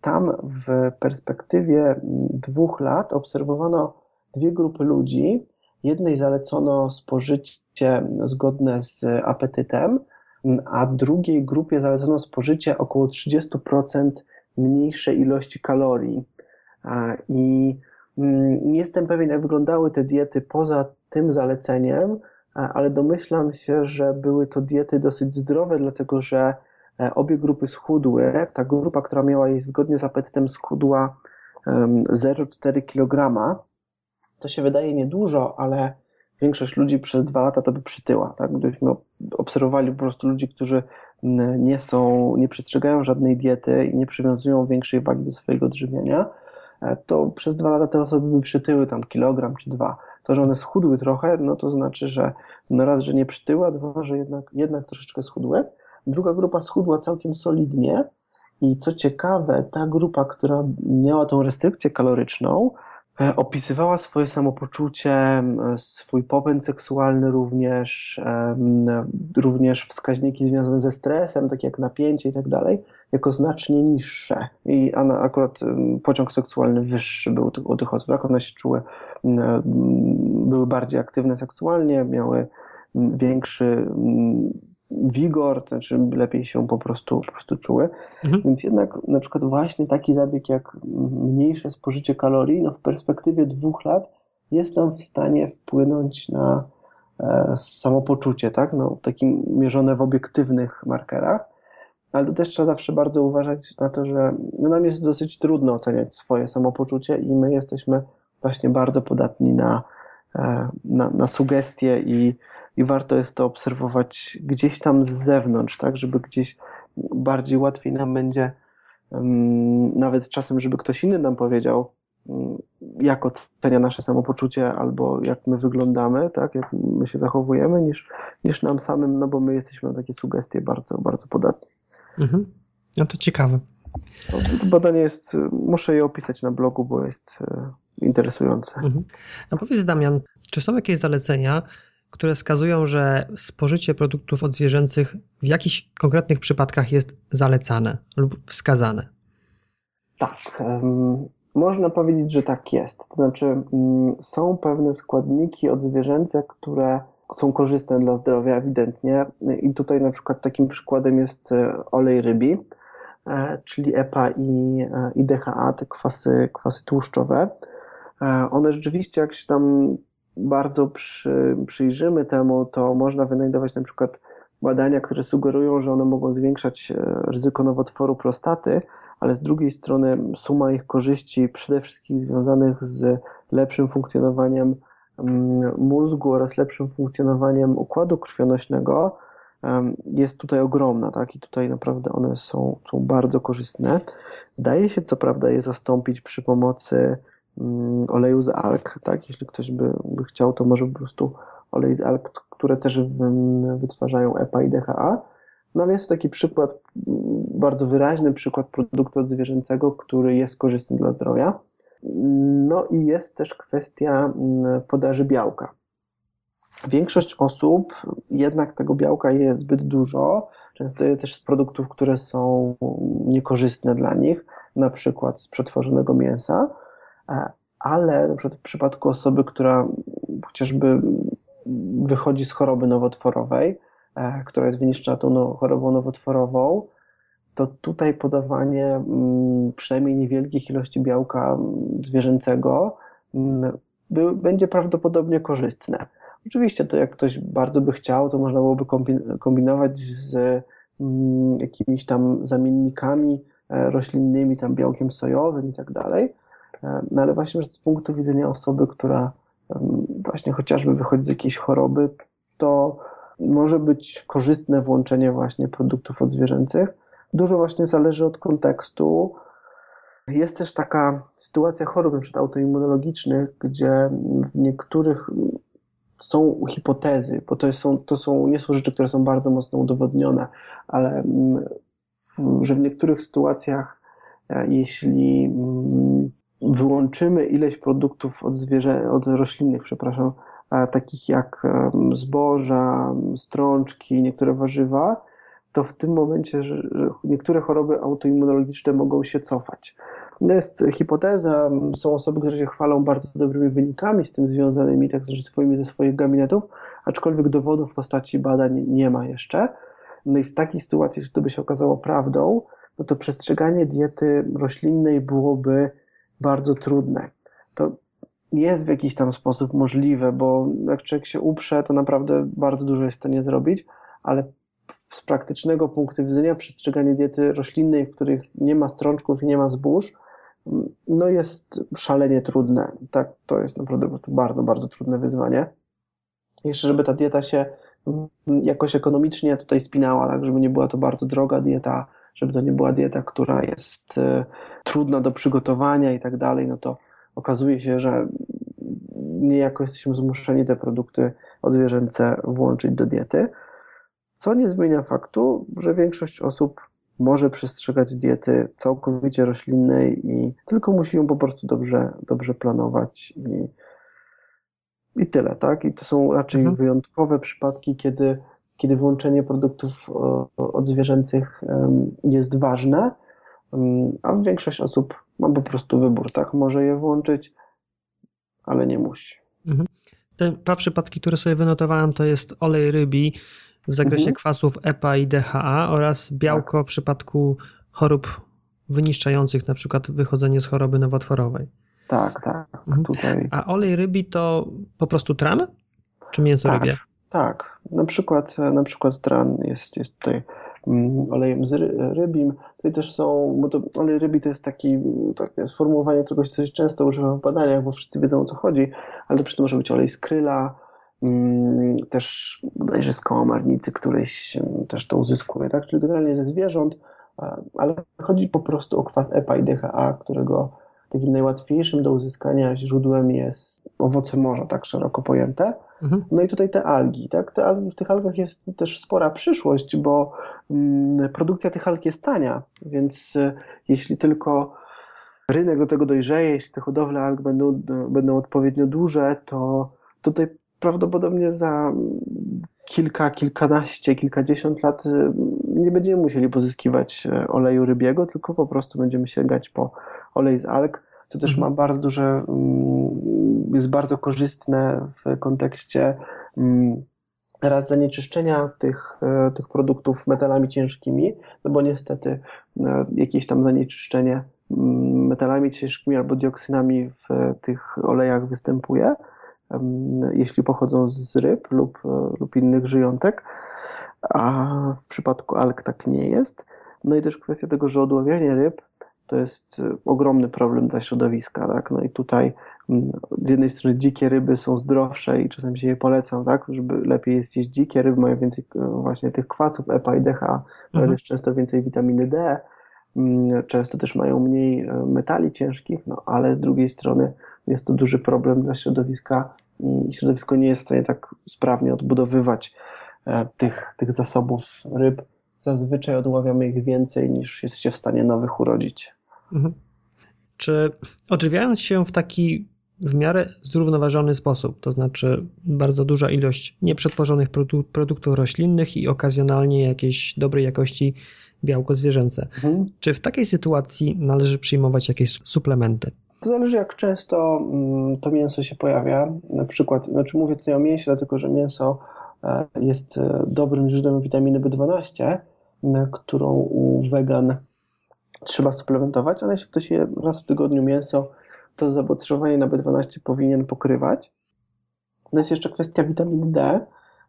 tam w perspektywie mm, dwóch lat obserwowano dwie grupy ludzi. Jednej zalecono spożycie zgodne z apetytem, a drugiej grupie zalecono spożycie około 30% mniejszej ilości kalorii. I nie jestem pewien, jak wyglądały te diety poza tym zaleceniem, ale domyślam się, że były to diety dosyć zdrowe, dlatego że e, obie grupy schudły. Ta grupa, która miała jeść zgodnie z apetytem, schudła 0,4 kg. To się wydaje niedużo, ale większość ludzi przez dwa lata to by przytyła. Tak? Gdybyśmy obserwowali po prostu ludzi, którzy nie są, nie przestrzegają żadnej diety i nie przywiązują większej wagi do swojego odżywiania, e, to przez dwa lata te osoby by przytyły tam kilogram czy dwa. To, że one schudły trochę, no to znaczy, że no raz, że nie przytyły, a dwa, że jednak, jednak troszeczkę schudły. Druga grupa schudła całkiem solidnie i co ciekawe, ta grupa, która miała tą restrykcję kaloryczną, e, opisywała swoje samopoczucie, swój popęd seksualny również, również wskaźniki związane ze stresem, takie jak napięcie i tak dalej, jako znacznie niższe. I akurat pociąg seksualny wyższy był u tych osób. Jak one się czuły? Były bardziej aktywne seksualnie, miały większy wigor, to znaczy lepiej się po prostu, po prostu czuły. Mhm. Więc jednak na przykład właśnie taki zabieg jak mniejsze spożycie kalorii, no w perspektywie dwóch lat jest nam w stanie wpłynąć na e, samopoczucie, tak? No, takim mierzone w obiektywnych markerach ale to też trzeba zawsze bardzo uważać na to, że no nam jest dosyć trudno oceniać swoje samopoczucie i my jesteśmy właśnie bardzo podatni na, e, na, na sugestie i, i warto jest to obserwować gdzieś tam z zewnątrz, tak, żeby gdzieś bardziej łatwiej nam będzie um, nawet czasem, żeby ktoś inny nam powiedział, jak ocenia nasze samopoczucie albo jak my wyglądamy, tak, jak my się zachowujemy, niż, niż nam samym, no bo my jesteśmy na takie sugestie bardzo, bardzo podatni. Mhm. No to ciekawe. To, to badanie jest, muszę je opisać na blogu, bo jest e, interesujące. Mhm. A powiedz Damian, czy są jakieś zalecenia, które wskazują, że spożycie produktów odzwierzęcych w jakichś konkretnych przypadkach jest zalecane lub wskazane? Tak. Można powiedzieć, że tak jest. To znaczy, mm, są pewne składniki odzwierzęce, które są korzystne dla zdrowia, ewidentnie. I tutaj na przykład takim przykładem jest e, olej rybi, e, czyli EPA i, e, DHA, te kwasy, kwasy tłuszczowe. One rzeczywiście, jak się tam bardzo przy, przyjrzymy temu, to można wynajdować na przykład badania, które sugerują, że one mogą zwiększać ryzyko nowotworu prostaty, ale z drugiej strony suma ich korzyści, przede wszystkim związanych z lepszym funkcjonowaniem mm, mózgu oraz lepszym funkcjonowaniem układu krwionośnego, jest tutaj ogromna, tak? I tutaj naprawdę one są, są bardzo korzystne. Daje się co prawda je zastąpić przy pomocy oleju z alg, tak? Jeśli ktoś by, by chciał, to może po prostu olej z alg, które też wytwarzają EPA i DHA, no ale jest to taki przykład, bardzo wyraźny przykład produktu odzwierzęcego, który jest korzystny dla zdrowia. No i jest też kwestia mm, podaży białka. Większość osób jednak tego białka je zbyt dużo, często je też z produktów, które są niekorzystne dla nich, na przykład z przetworzonego mięsa, ale na przykład w przypadku osoby, która chociażby wychodzi z choroby nowotworowej, E, która jest wyniszczona tą no, chorobą nowotworową, to tutaj podawanie mm, przynajmniej niewielkich ilości białka mm, zwierzęcego będzie prawdopodobnie korzystne. Oczywiście to jak ktoś bardzo by chciał, to można byłoby kombinować z jakimiś tam zamiennikami e, roślinnymi, tam białkiem sojowym i tak dalej, e, no ale właśnie z punktu widzenia osoby, która właśnie chociażby wychodzi z jakiejś choroby, to może być korzystne włączenie właśnie produktów odzwierzęcych. Dużo właśnie zależy od kontekstu. Jest też taka sytuacja chorób, np. autoimmunologicznych, gdzie w niektórych są hipotezy, bo to są, to są, nie są rzeczy, które są bardzo mocno udowodnione, ale że w niektórych sytuacjach, e, jeśli mm, wyłączymy ileś produktów od, zwierzę, od roślinnych, przepraszam, takich jak zboża, strączki, niektóre warzywa, to w tym momencie niektóre choroby autoimmunologiczne mogą się cofać. Jest hipoteza, są osoby, które się chwalą bardzo dobrymi wynikami z tym związanymi, tak swoimi ze swoich gabinetów, aczkolwiek dowodów w postaci badań nie ma jeszcze. No i w takiej sytuacji, jeśli to by się okazało prawdą, no to przestrzeganie diety roślinnej byłoby bardzo trudne. To jest w jakiś tam sposób możliwe, bo jak człowiek się uprze, to naprawdę bardzo dużo jest w stanie zrobić, ale z praktycznego punktu widzenia przestrzeganie diety roślinnej, w których nie ma strączków i nie ma zbóż, no jest szalenie trudne. Tak, to jest naprawdę bardzo, bardzo trudne wyzwanie. Jeszcze, żeby ta dieta się jakoś ekonomicznie tutaj spinała, tak, żeby nie była to bardzo droga dieta, żeby to nie była dieta, która jest y, trudna do przygotowania i tak dalej, no to okazuje się, że niejako jesteśmy zmuszeni te produkty odzwierzęce włączyć do diety, co nie zmienia faktu, że większość osób może przestrzegać diety całkowicie roślinnej i tylko musi ją po prostu dobrze, dobrze planować i, i tyle, tak? I to są raczej mhm. wyjątkowe przypadki, kiedy, kiedy włączenie produktów odzwierzęcych jest ważne, a większość osób ma po prostu wybór, tak? Może je włączyć, ale nie musi. Mhm. Te dwa przypadki, które sobie wynotowałem, to jest olej rybi w zakresie mhm. kwasów EPA i DHA oraz białko tak. w przypadku chorób wyniszczających, na przykład wychodzenie z choroby nowotworowej. Tak, tak. Mhm. Tutaj... A olej rybi to po prostu tran? Czy mięso tak, rybie? Tak, na przykład, na przykład tran jest, jest tutaj mm, olejem z rybim. Tutaj też są, bo to olej rybi to jest taki, takie sformułowanie czegoś, co się często używa w badaniach, bo wszyscy wiedzą o co chodzi, ale przy tym może być olej z kryla, Mm, też bodajże z kołamarnicy któryś też to uzyskuje, tak? Czyli generalnie ze zwierząt, ale chodzi po prostu o kwas EPA i DHA, którego takim najłatwiejszym do uzyskania źródłem jest owoce morza, tak szeroko pojęte. Mhm. No i tutaj te algi, tak? Te algi, w tych algach jest też spora przyszłość, bo mm, produkcja tych alg jest tania, więc e, jeśli tylko rynek do tego dojrzeje, jeśli te hodowle alg będą, będą odpowiednio duże, to tutaj prawdopodobnie za kilka, kilkanaście, kilkadziesiąt lat y, nie będziemy musieli pozyskiwać oleju rybiego, tylko po prostu będziemy sięgać po olej z alg, co też ma mhm. bardzo duże, mm, jest bardzo korzystne w kontekście mm, raz zanieczyszczenia tych, y, tych produktów metalami ciężkimi, no bo niestety jakieś tam zanieczyszczenie mm, metalami ciężkimi albo dioksynami w tych olejach występuje jeśli pochodzą z ryb lub, e, lub innych żyjątek, a w przypadku alg tak nie jest. No i też kwestia tego, że odławianie ryb to jest e, ogromny problem dla środowiska. Tak? No i tutaj z jednej strony dzikie ryby są zdrowsze i czasem się je polecam, tak? żeby lepiej jest jeść dzikie ryby, mają więcej e, właśnie tych kwasów EPA i DHA, mhm. ale też często więcej witaminy D, często też mają mniej metali ciężkich, no ale z drugiej strony jest to duży problem dla środowiska i środowisko nie jest w stanie tak sprawnie odbudowywać e, tych, tych zasobów ryb. Zazwyczaj odławiamy ich więcej niż jest się w stanie nowych urodzić. Mhm. Czy odżywiając się w taki w miarę zrównoważony sposób, to znaczy bardzo duża ilość nieprzetworzonych produktów roślinnych i okazjonalnie jakieś dobrej jakości białko zwierzęce. Mhm. Czy w takiej sytuacji należy przyjmować jakieś suplementy? To zależy, jak często mm, to mięso się pojawia. Na przykład, znaczy mówię tutaj o mięsie, dlatego że mięso e, jest e, dobrym źródłem witaminy B12, którą u wegan trzeba suplementować, ale jeśli ktoś je raz w tygodniu mięso, to zapotrzebowanie na B12 powinien pokrywać. No jest jeszcze kwestia witaminy D,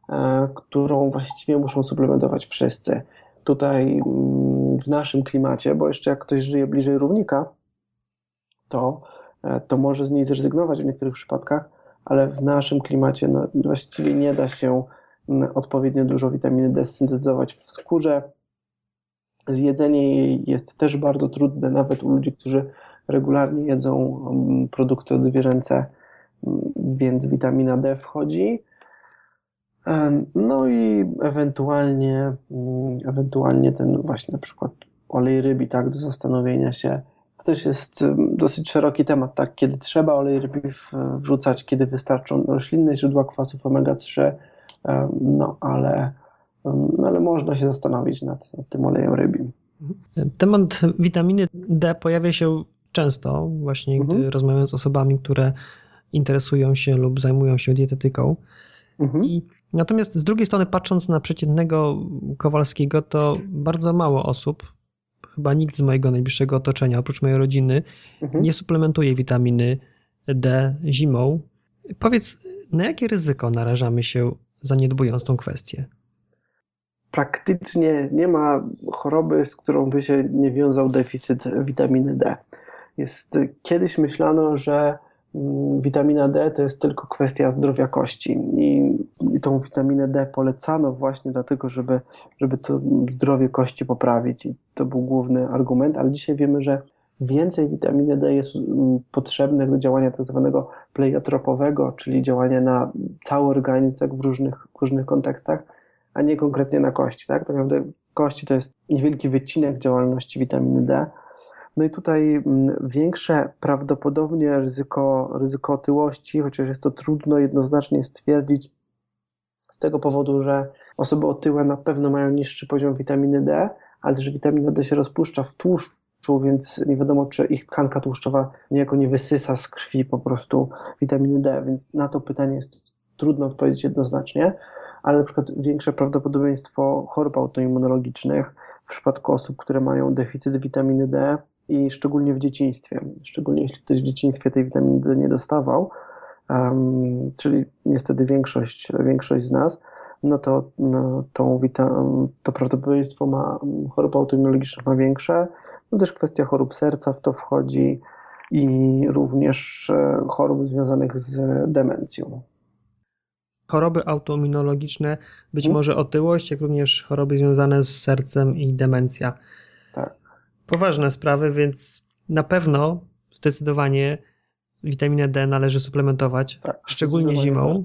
e, którą właściwie muszą suplementować wszyscy. Tutaj mm, w naszym klimacie, bo jeszcze jak ktoś żyje bliżej równika, to, e, to może z niej zrezygnować w niektórych przypadkach, ale w naszym klimacie no, właściwie nie da się mm, odpowiednio dużo witaminy D syntetyzować w skórze. Zjedzenie jej jest też bardzo trudne, nawet u ludzi, którzy regularnie jedzą mm, produkty odzwierzęce, mm, więc witamina D wchodzi. No i ewentualnie, ewentualnie ten właśnie na przykład olej rybi, tak, do zastanowienia się, też jest dosyć szeroki temat, tak? Kiedy trzeba olej rybi wrzucać, kiedy wystarczą roślinne źródła kwasów omega-3, no ale, no, ale można się zastanowić nad, nad tym olejem rybim. Temat witaminy D pojawia się często, właśnie gdy mhm. rozmawiam z osobami, które interesują się lub zajmują się dietetyką. Mhm. I natomiast z drugiej strony, patrząc na przeciętnego Kowalskiego, to bardzo mało osób chyba nikt z mojego najbliższego otoczenia, oprócz mojej rodziny, mhm. nie suplementuje witaminy D zimą. Powiedz, na jakie ryzyko narażamy się zaniedbując tą kwestię? Praktycznie nie ma choroby, z którą by się nie wiązał deficyt witaminy D. Jest, kiedyś myślano, że Mm, witamina D to jest tylko kwestia zdrowia kości i, tą witaminę D polecano właśnie dlatego, żeby, żeby to zdrowie kości poprawić i to był główny argument, ale dzisiaj wiemy, że więcej witaminy D jest mm, potrzebne do działania tak zwanego pleiotropowego, czyli działania na cały organizm tak w, różnych, w różnych kontekstach, a nie konkretnie na kości. Tak, tak naprawdę kości to jest niewielki wycinek działalności witaminy D, no i tutaj mm, większe prawdopodobnie ryzyko, ryzyko otyłości, chociaż jest to trudno jednoznacznie stwierdzić z tego powodu, że osoby otyłe na pewno mają niższy poziom witaminy D, ale też witamina D się rozpuszcza w tłuszczu, więc nie wiadomo, czy ich tkanka tłuszczowa niejako nie wysysa z krwi po prostu witaminy D, więc na to pytanie jest trudno odpowiedzieć jednoznacznie, ale na przykład większe prawdopodobieństwo chorób autoimmunologicznych w przypadku osób, które mają deficyt witaminy D, i szczególnie w dzieciństwie. Szczególnie jeśli ktoś w dzieciństwie tej witaminy D nie dostawał, um, czyli niestety większość, większość z nas, no to no, tą witam, to prawdopodobieństwo ma, chorób autoimmunologicznych ma większe. No też kwestia chorób serca w to wchodzi i również e, chorób związanych z demencją. Choroby autoimmunologiczne, być hmm. może otyłość, jak również choroby związane z sercem i demencja poważne sprawy, więc na pewno zdecydowanie witaminę D należy suplementować, tak, szczególnie zimą,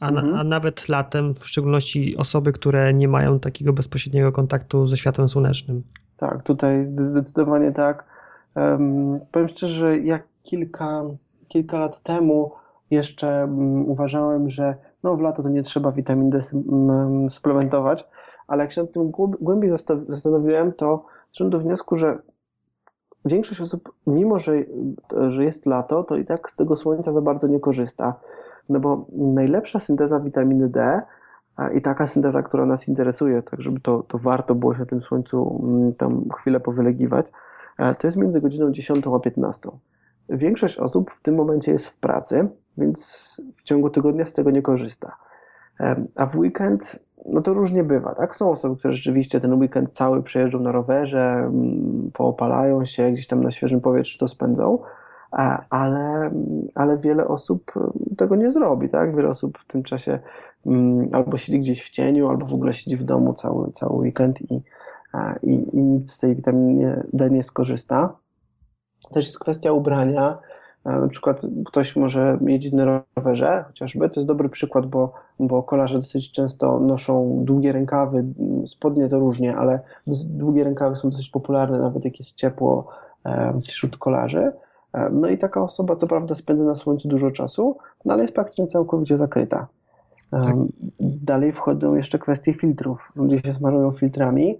a, mhm. a, nawet latem, w szczególności osoby, które nie mają takiego bezpośredniego kontaktu ze światłem słonecznym. Tak, tutaj zdecydowanie tak. Um, powiem szczerze, jak kilka, kilka lat temu jeszcze um, uważałem, że no w lato to nie trzeba witamin D suplementować, ale jak się nad tym głębiej zastanowiłem, to doszedłem do wniosku, że większość osób, mimo że, że jest lato, to i tak z tego słońca za bardzo nie korzysta. No bo najlepsza synteza witaminy D i taka synteza, która nas interesuje, tak żeby to, to warto było się tym słońcu tam chwilę powylegiwać, to jest między godziną 10 a 15. Większość osób w tym momencie jest w pracy, więc w ciągu tygodnia z tego nie korzysta. A w weekend no to różnie bywa, tak? Są osoby, które rzeczywiście ten weekend cały przejeżdżą na rowerze, mm, poopalają się, gdzieś tam na świeżym powietrzu to spędzą, ale, ale wiele osób tego nie zrobi, tak? Wiele osób w tym czasie mm, albo siedzi gdzieś w cieniu, albo w ogóle siedzi w domu cały, cały weekend i, i, i nic z tej witaminy D nie skorzysta. Też jest kwestia ubrania, na przykład ktoś może jeździć na rowerze, chociażby, to jest dobry przykład, bo, bo kolarze dosyć często noszą długie rękawy, spodnie to różnie, ale długie rękawy są dosyć popularne, nawet jak jest ciepło wśród kolarzy. No i taka osoba, co prawda, spędza na słońcu dużo czasu, no ale jest praktycznie całkowicie zakryta. Tak. Dalej wchodzą jeszcze kwestie filtrów. Ludzie się smarują filtrami,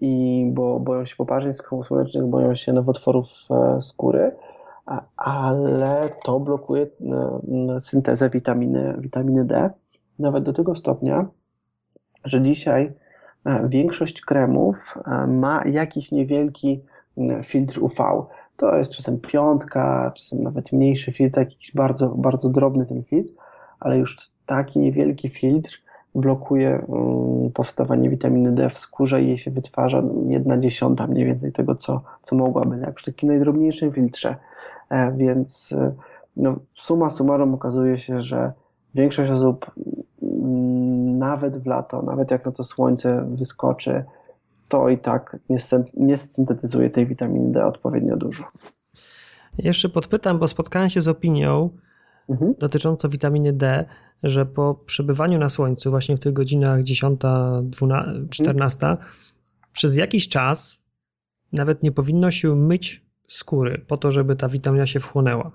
i bo boją się poparzeń słonecznych, boją się nowotworów e, skóry ale to blokuje e, syntezę witaminy, witaminy D, nawet do tego stopnia, że dzisiaj e, większość kremów ma jakiś niewielki filtr UV. to jest czasem piątka, czasem nawet mniejszy filtr, jakiś bardzo, bardzo drobny ten filtr, ale już taki niewielki filtr blokuje um, powstawanie witaminy D w skórze i jej się wytwarza jedna dziesiąta mniej więcej tego, co, co mogłaby, jak przy takim najdrobniejszym filtrze. E, więc no, suma summarum okazuje się, że większość osób mm, nawet w lato, nawet jak na to słońce wyskoczy, to i tak nie syntetyzuje tej witaminy D odpowiednio dużo. Jeszcze podpytam, bo spotkałem się z opinią mhm. dotyczącą witaminy D, że po przebywaniu na słońcu, właśnie w tych godzinach 10, 12, 14, mhm. przez jakiś czas nawet nie powinno się myć skóry po to, żeby ta witamina się wchłonęła.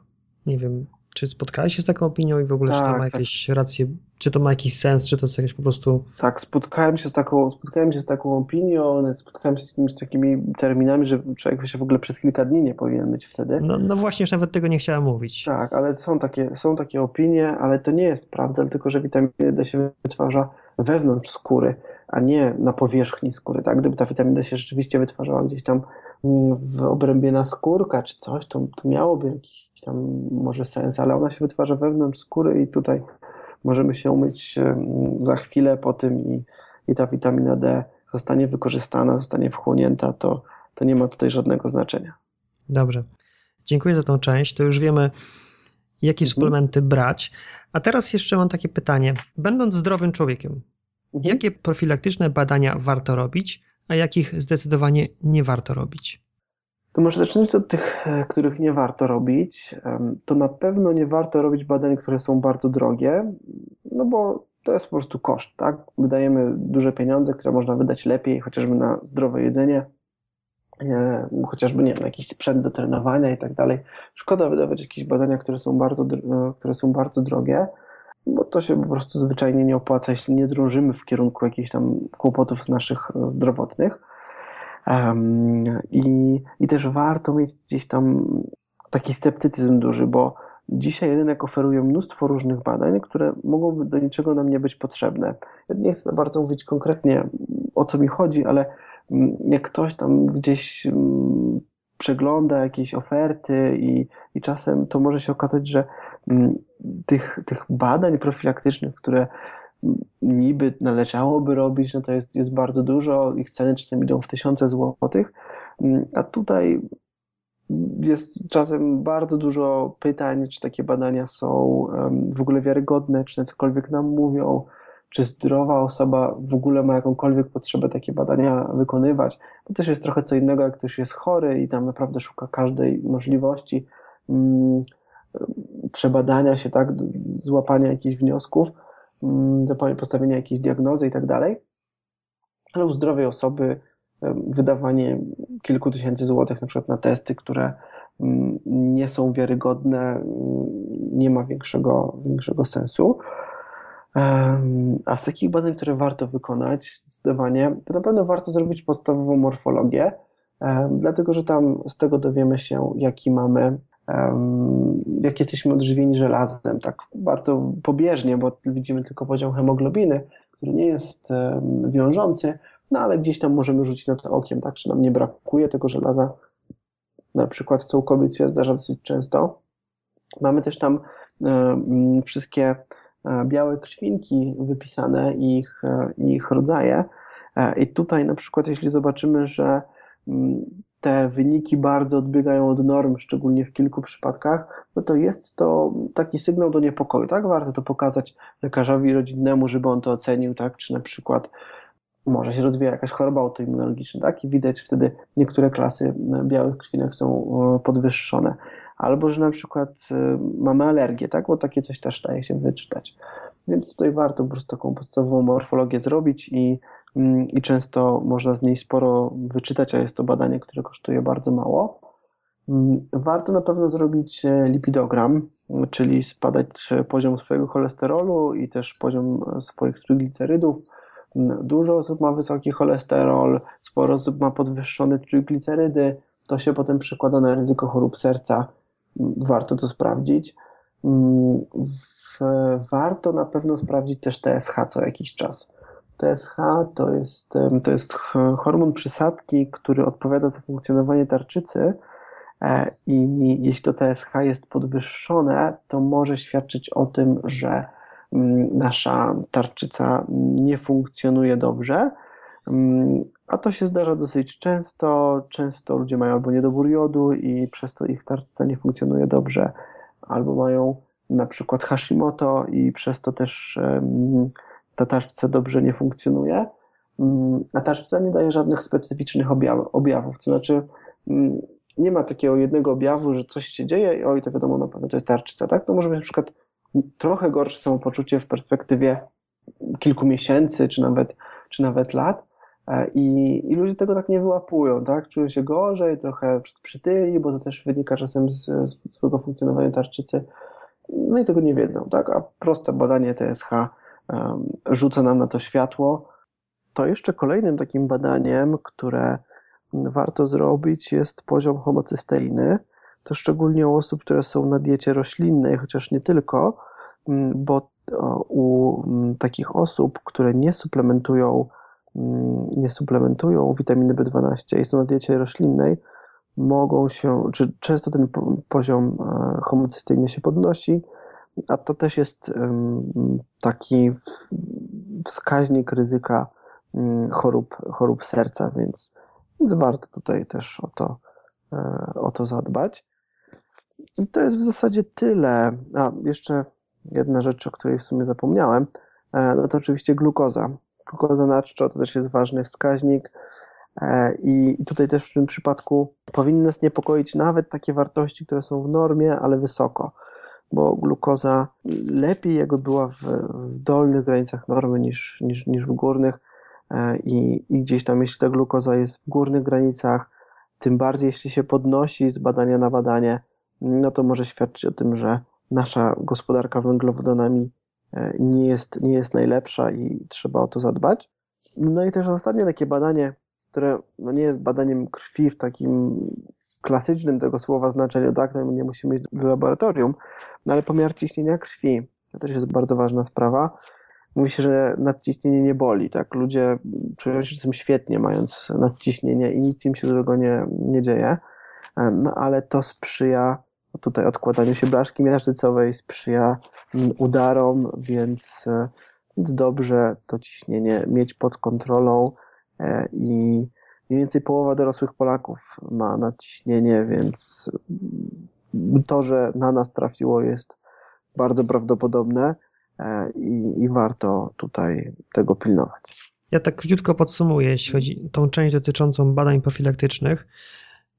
Nie wiem, czy spotkałeś się z taką opinią i w ogóle tak, czy to ma tak. jakieś tak. racje, czy to ma jakiś sens, czy to jest jakieś po prostu... Tak, spotkałem się z taką, spotkałem się z taką opinią, spotkałem się z jakimiś takimi terminami, że człowiek się w ogóle przez kilka dni nie powinien być wtedy. No, no właśnie, już nawet tego nie chciałem mówić. Tak, ale są takie, są takie opinie, ale to nie jest prawda, tylko że witamina D się wytwarza wewnątrz skóry, a nie na powierzchni skóry. Tak? Gdyby ta witamina D się rzeczywiście wytwarzała gdzieś tam w obrębie naskórka czy coś, to, to miałoby jakiś tam może sens, ale ona się wytwarza wewnątrz skóry i tutaj możemy się umyć za chwilę po tym i, i ta witamina D zostanie wykorzystana, zostanie wchłonięta, to, to nie ma tutaj żadnego znaczenia. Dobrze. Dziękuję za tą część. To już wiemy, jakie mhm. suplementy brać. A teraz jeszcze mam takie pytanie. Będąc zdrowym człowiekiem, mhm. jakie profilaktyczne badania warto robić, a jakich zdecydowanie nie warto robić? To może zacznijmy od tych, e, których nie warto robić. To na pewno nie warto robić badań, które są bardzo drogie, no bo to jest po prostu koszt, tak? Wydajemy duże pieniądze, które można wydać lepiej, chociażby na zdrowe jedzenie, e, chociażby nie na jakiś sprzęt do trenowania i tak dalej. Szkoda wydawać jakieś badania, które są bardzo, e, które są bardzo drogie bo to się po prostu zwyczajnie nie opłaca, jeśli nie zdążymy w kierunku jakichś tam kłopotów naszych zdrowotnych. Um, i, I też warto mieć gdzieś tam taki sceptycyzm duży, bo dzisiaj rynek oferuje mnóstwo różnych badań, które mogą do niczego nam nie być potrzebne. Ja nie chcę bardzo mówić konkretnie o co mi chodzi, ale mm, jak ktoś tam gdzieś mm, przegląda jakieś oferty i, i czasem to może się okazać, że mm, tych, tych badań profilaktycznych, które niby należałoby robić, no to jest, jest bardzo dużo, ich ceny czasem idą w tysiące złotych, a tutaj jest czasem bardzo dużo pytań, czy takie badania są w ogóle wiarygodne, czy na cokolwiek nam mówią, czy zdrowa osoba w ogóle ma jakąkolwiek potrzebę takie badania wykonywać. To też jest trochę co innego, jak ktoś jest chory i tam naprawdę szuka każdej możliwości przebadania się, tak, złapania jakichś wniosków, mm, postawienia jakiejś diagnozy i tak dalej. Ale u zdrowej osoby wydawanie kilku tysięcy złotych na przykład na testy, które mm, nie są wiarygodne, nie ma większego, większego sensu. A z takich badań, które warto wykonać, zdecydowanie, to na pewno warto zrobić podstawową morfologię, dlatego że tam z tego dowiemy się, jaki mamy, jak jesteśmy odżywieni żelazem, tak bardzo pobieżnie, bo widzimy tylko podział hemoglobiny, który nie jest wiążący, no ale gdzieś tam możemy rzucić na to okiem, tak, czy nam nie brakuje tego żelaza, na przykład co u kobiet się zdarza dosyć często. Mamy też tam wszystkie E, białe krwinki wypisane i ich, e, ich rodzaje. E, I tutaj na przykład, jeśli zobaczymy, że mm, te wyniki bardzo odbiegają od norm, szczególnie w kilku przypadkach, no to jest to taki sygnał do niepokoju, tak? Warto to pokazać lekarzowi rodzinnemu, żeby on to ocenił, tak? Czy na przykład może się rozwija jakaś choroba autoimmunologiczna, tak? I widać wtedy niektóre klasy białych krwinek są podwyższone albo że na przykład y, mamy alergię, tak? bo takie coś też daje się wyczytać. Więc tutaj warto po prostu taką podstawową morfologię zrobić i, i często można z niej sporo wyczytać, a jest to badanie, które kosztuje bardzo mało. Mm, warto na pewno zrobić e, lipidogram, czyli spadać poziom swojego cholesterolu i też poziom e, swoich trójglicerydów. Mm, dużo osób ma wysoki cholesterol, sporo osób ma podwyższone trójglicerydy. To się potem przekłada na ryzyko chorób serca warto to sprawdzić. Mm, warto na pewno sprawdzić też TSH co jakiś czas. TSH to jest, to jest hormon przysadki, który odpowiada za funkcjonowanie tarczycy E, I jeśli to TSH jest podwyższone, to może świadczyć o tym, że nasza tarczyca nie funkcjonuje dobrze. A to się zdarza dosyć często. Często ludzie mają albo niedobór jodu i przez to ich tarczyca nie funkcjonuje dobrze, albo mają na przykład Hashimoto i przez to też ta tarczyca dobrze nie funkcjonuje. Mm, a nie daje żadnych specyficznych objawów, to znaczy nie ma takiego jednego objawu, że coś się dzieje i oj, to wiadomo na pewno to jest tarczyca, tak? To może być na przykład trochę gorsze samopoczucie w perspektywie kilku miesięcy, czy nawet, czy nawet lat. E, I, I ludzie tego tak nie wyłapują, tak? Czują się gorzej, trochę przytyli, bo to też wynika czasem z, z funkcjonowania tarczycy. No i tego nie wiedzą, tak? A proste badanie TSH rzuca nam na to światło. To jeszcze kolejnym takim badaniem, które warto zrobić, jest poziom homocysteiny. To szczególnie u osób, które są na diecie roślinnej, chociaż nie tylko, mm, bo u mm, takich osób, które nie suplementują, mm, nie suplementują witaminy B12 i są na diecie roślinnej, mogą się, czy często ten poziom e, homocysteiny się podnosi, a to też jest taki wskaźnik ryzyka chorób, chorób serca, więc więc warto tutaj też o to, e, o to zadbać. I to jest w zasadzie tyle. A, jeszcze jedna rzecz, o której w sumie zapomniałem, e, no to oczywiście glukoza. Glukoza na czczo to też jest ważny wskaźnik e, i tutaj też w tym przypadku powinny nas niepokoić nawet takie wartości, które są w normie, ale wysoko, bo glukoza lepiej jakby była w, w dolnych granicach normy niż, niż, niż w górnych, E, i, i gdzieś tam, jeśli ta glukoza jest w górnych granicach, tym bardziej jeśli się podnosi z badania na badanie, no to może świadczyć o tym, że nasza gospodarka węglowodanami e, nie jest, nie jest najlepsza i trzeba o to zadbać. No i też ostatnie takie badanie, które no nie jest badaniem krwi w takim klasycznym tego słowa znaczeniu, tak, nie musimy iść do laboratorium, no ale pomiar ciśnienia krwi, to też jest bardzo ważna sprawa mówi się, że nadciśnienie nie boli, tak? Ludzie czują się czasem świetnie, mając nadciśnienie i nic im się złego nie, nie dzieje, no ale to sprzyja tutaj odkładaniu się blaszki miażdżycowej, sprzyja udarom, więc, więc dobrze to ciśnienie mieć pod kontrolą e, i mniej więcej połowa dorosłych Polaków ma nadciśnienie, więc to, że na nas trafiło jest bardzo prawdopodobne. E, i, i warto tutaj tego pilnować. Ja tak króciutko podsumuję, jeśli chodzi o tą część dotyczącą badań profilaktycznych.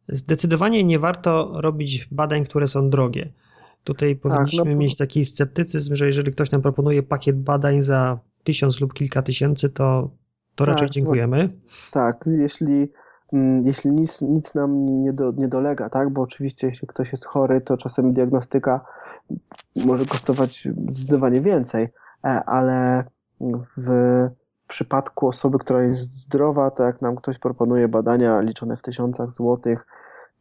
Zdecydowanie nie warto robić badań, które są drogie. Tutaj tak, powinniśmy tak, no, mieć taki sceptycyzm, że jeżeli ktoś nam proponuje pakiet badań za tysiąc lub kilka tysięcy, to, to tak, raczej dziękujemy. Tak, jeśli, mm, jeśli nic, nic nam nie, do, nie dolega, tak, bo oczywiście jeśli ktoś jest chory, to czasem diagnostyka może kosztować zdecydowanie więcej, e, ale w przypadku osoby, która jest zdrowa, to jak nam ktoś proponuje badania liczone w tysiącach złotych,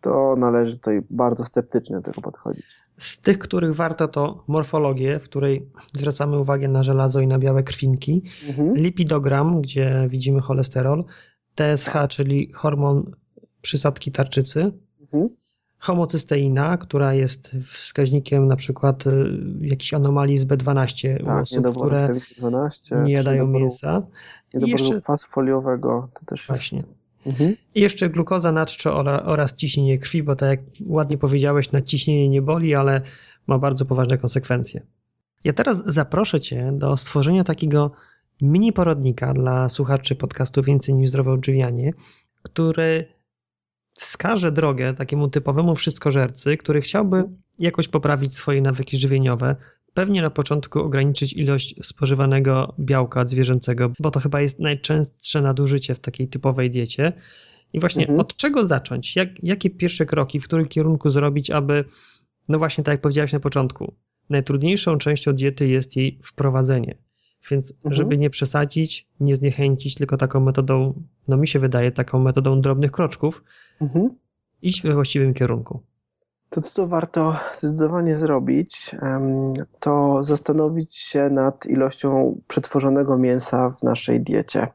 to należy tutaj bardzo sceptycznie do tego podchodzić. Z tych, których warto, to morfologię, w której zwracamy uwagę na żelazo i na białe krwinki, mhm. lipidogram, gdzie widzimy cholesterol, TSH, czyli hormon przysadki tarczycy, mhm homocysteina, która jest wskaźnikiem na przykład y, jakichś anomalii z B12 tak, u osób, które 12, nie jadają mięsa. Niedoboru jeszcze... kwasu foliowego to też Właśnie. Jest... Mhm. I jeszcze glukoza nadczczo oraz ciśnienie krwi, bo tak jak ładnie powiedziałeś, nadciśnienie nie boli, ale ma bardzo poważne konsekwencje. Ja teraz zaproszę Cię do stworzenia takiego mini porodnika dla słuchaczy podcastu Więcej niż zdrowe odżywianie, który wskaże drogę takiemu typowemu wszystkożercy, który chciałby jakoś poprawić swoje nawyki żywieniowe, pewnie na początku ograniczyć ilość spożywanego białka zwierzęcego, bo to chyba jest najczęstsze nadużycie w takiej typowej diecie. I właśnie mhm. od czego zacząć? Jak, jakie pierwsze kroki, w którym kierunku zrobić, aby, no właśnie tak jak powiedziałeś na początku, najtrudniejszą częścią diety jest jej wprowadzenie. Więc mhm. żeby nie przesadzić, nie zniechęcić, tylko taką metodą, no mi się wydaje, taką metodą drobnych kroczków, mhm. iść we właściwym kierunku. To, co warto zdecydowanie zrobić, to zastanowić się nad ilością przetworzonego mięsa w naszej diecie,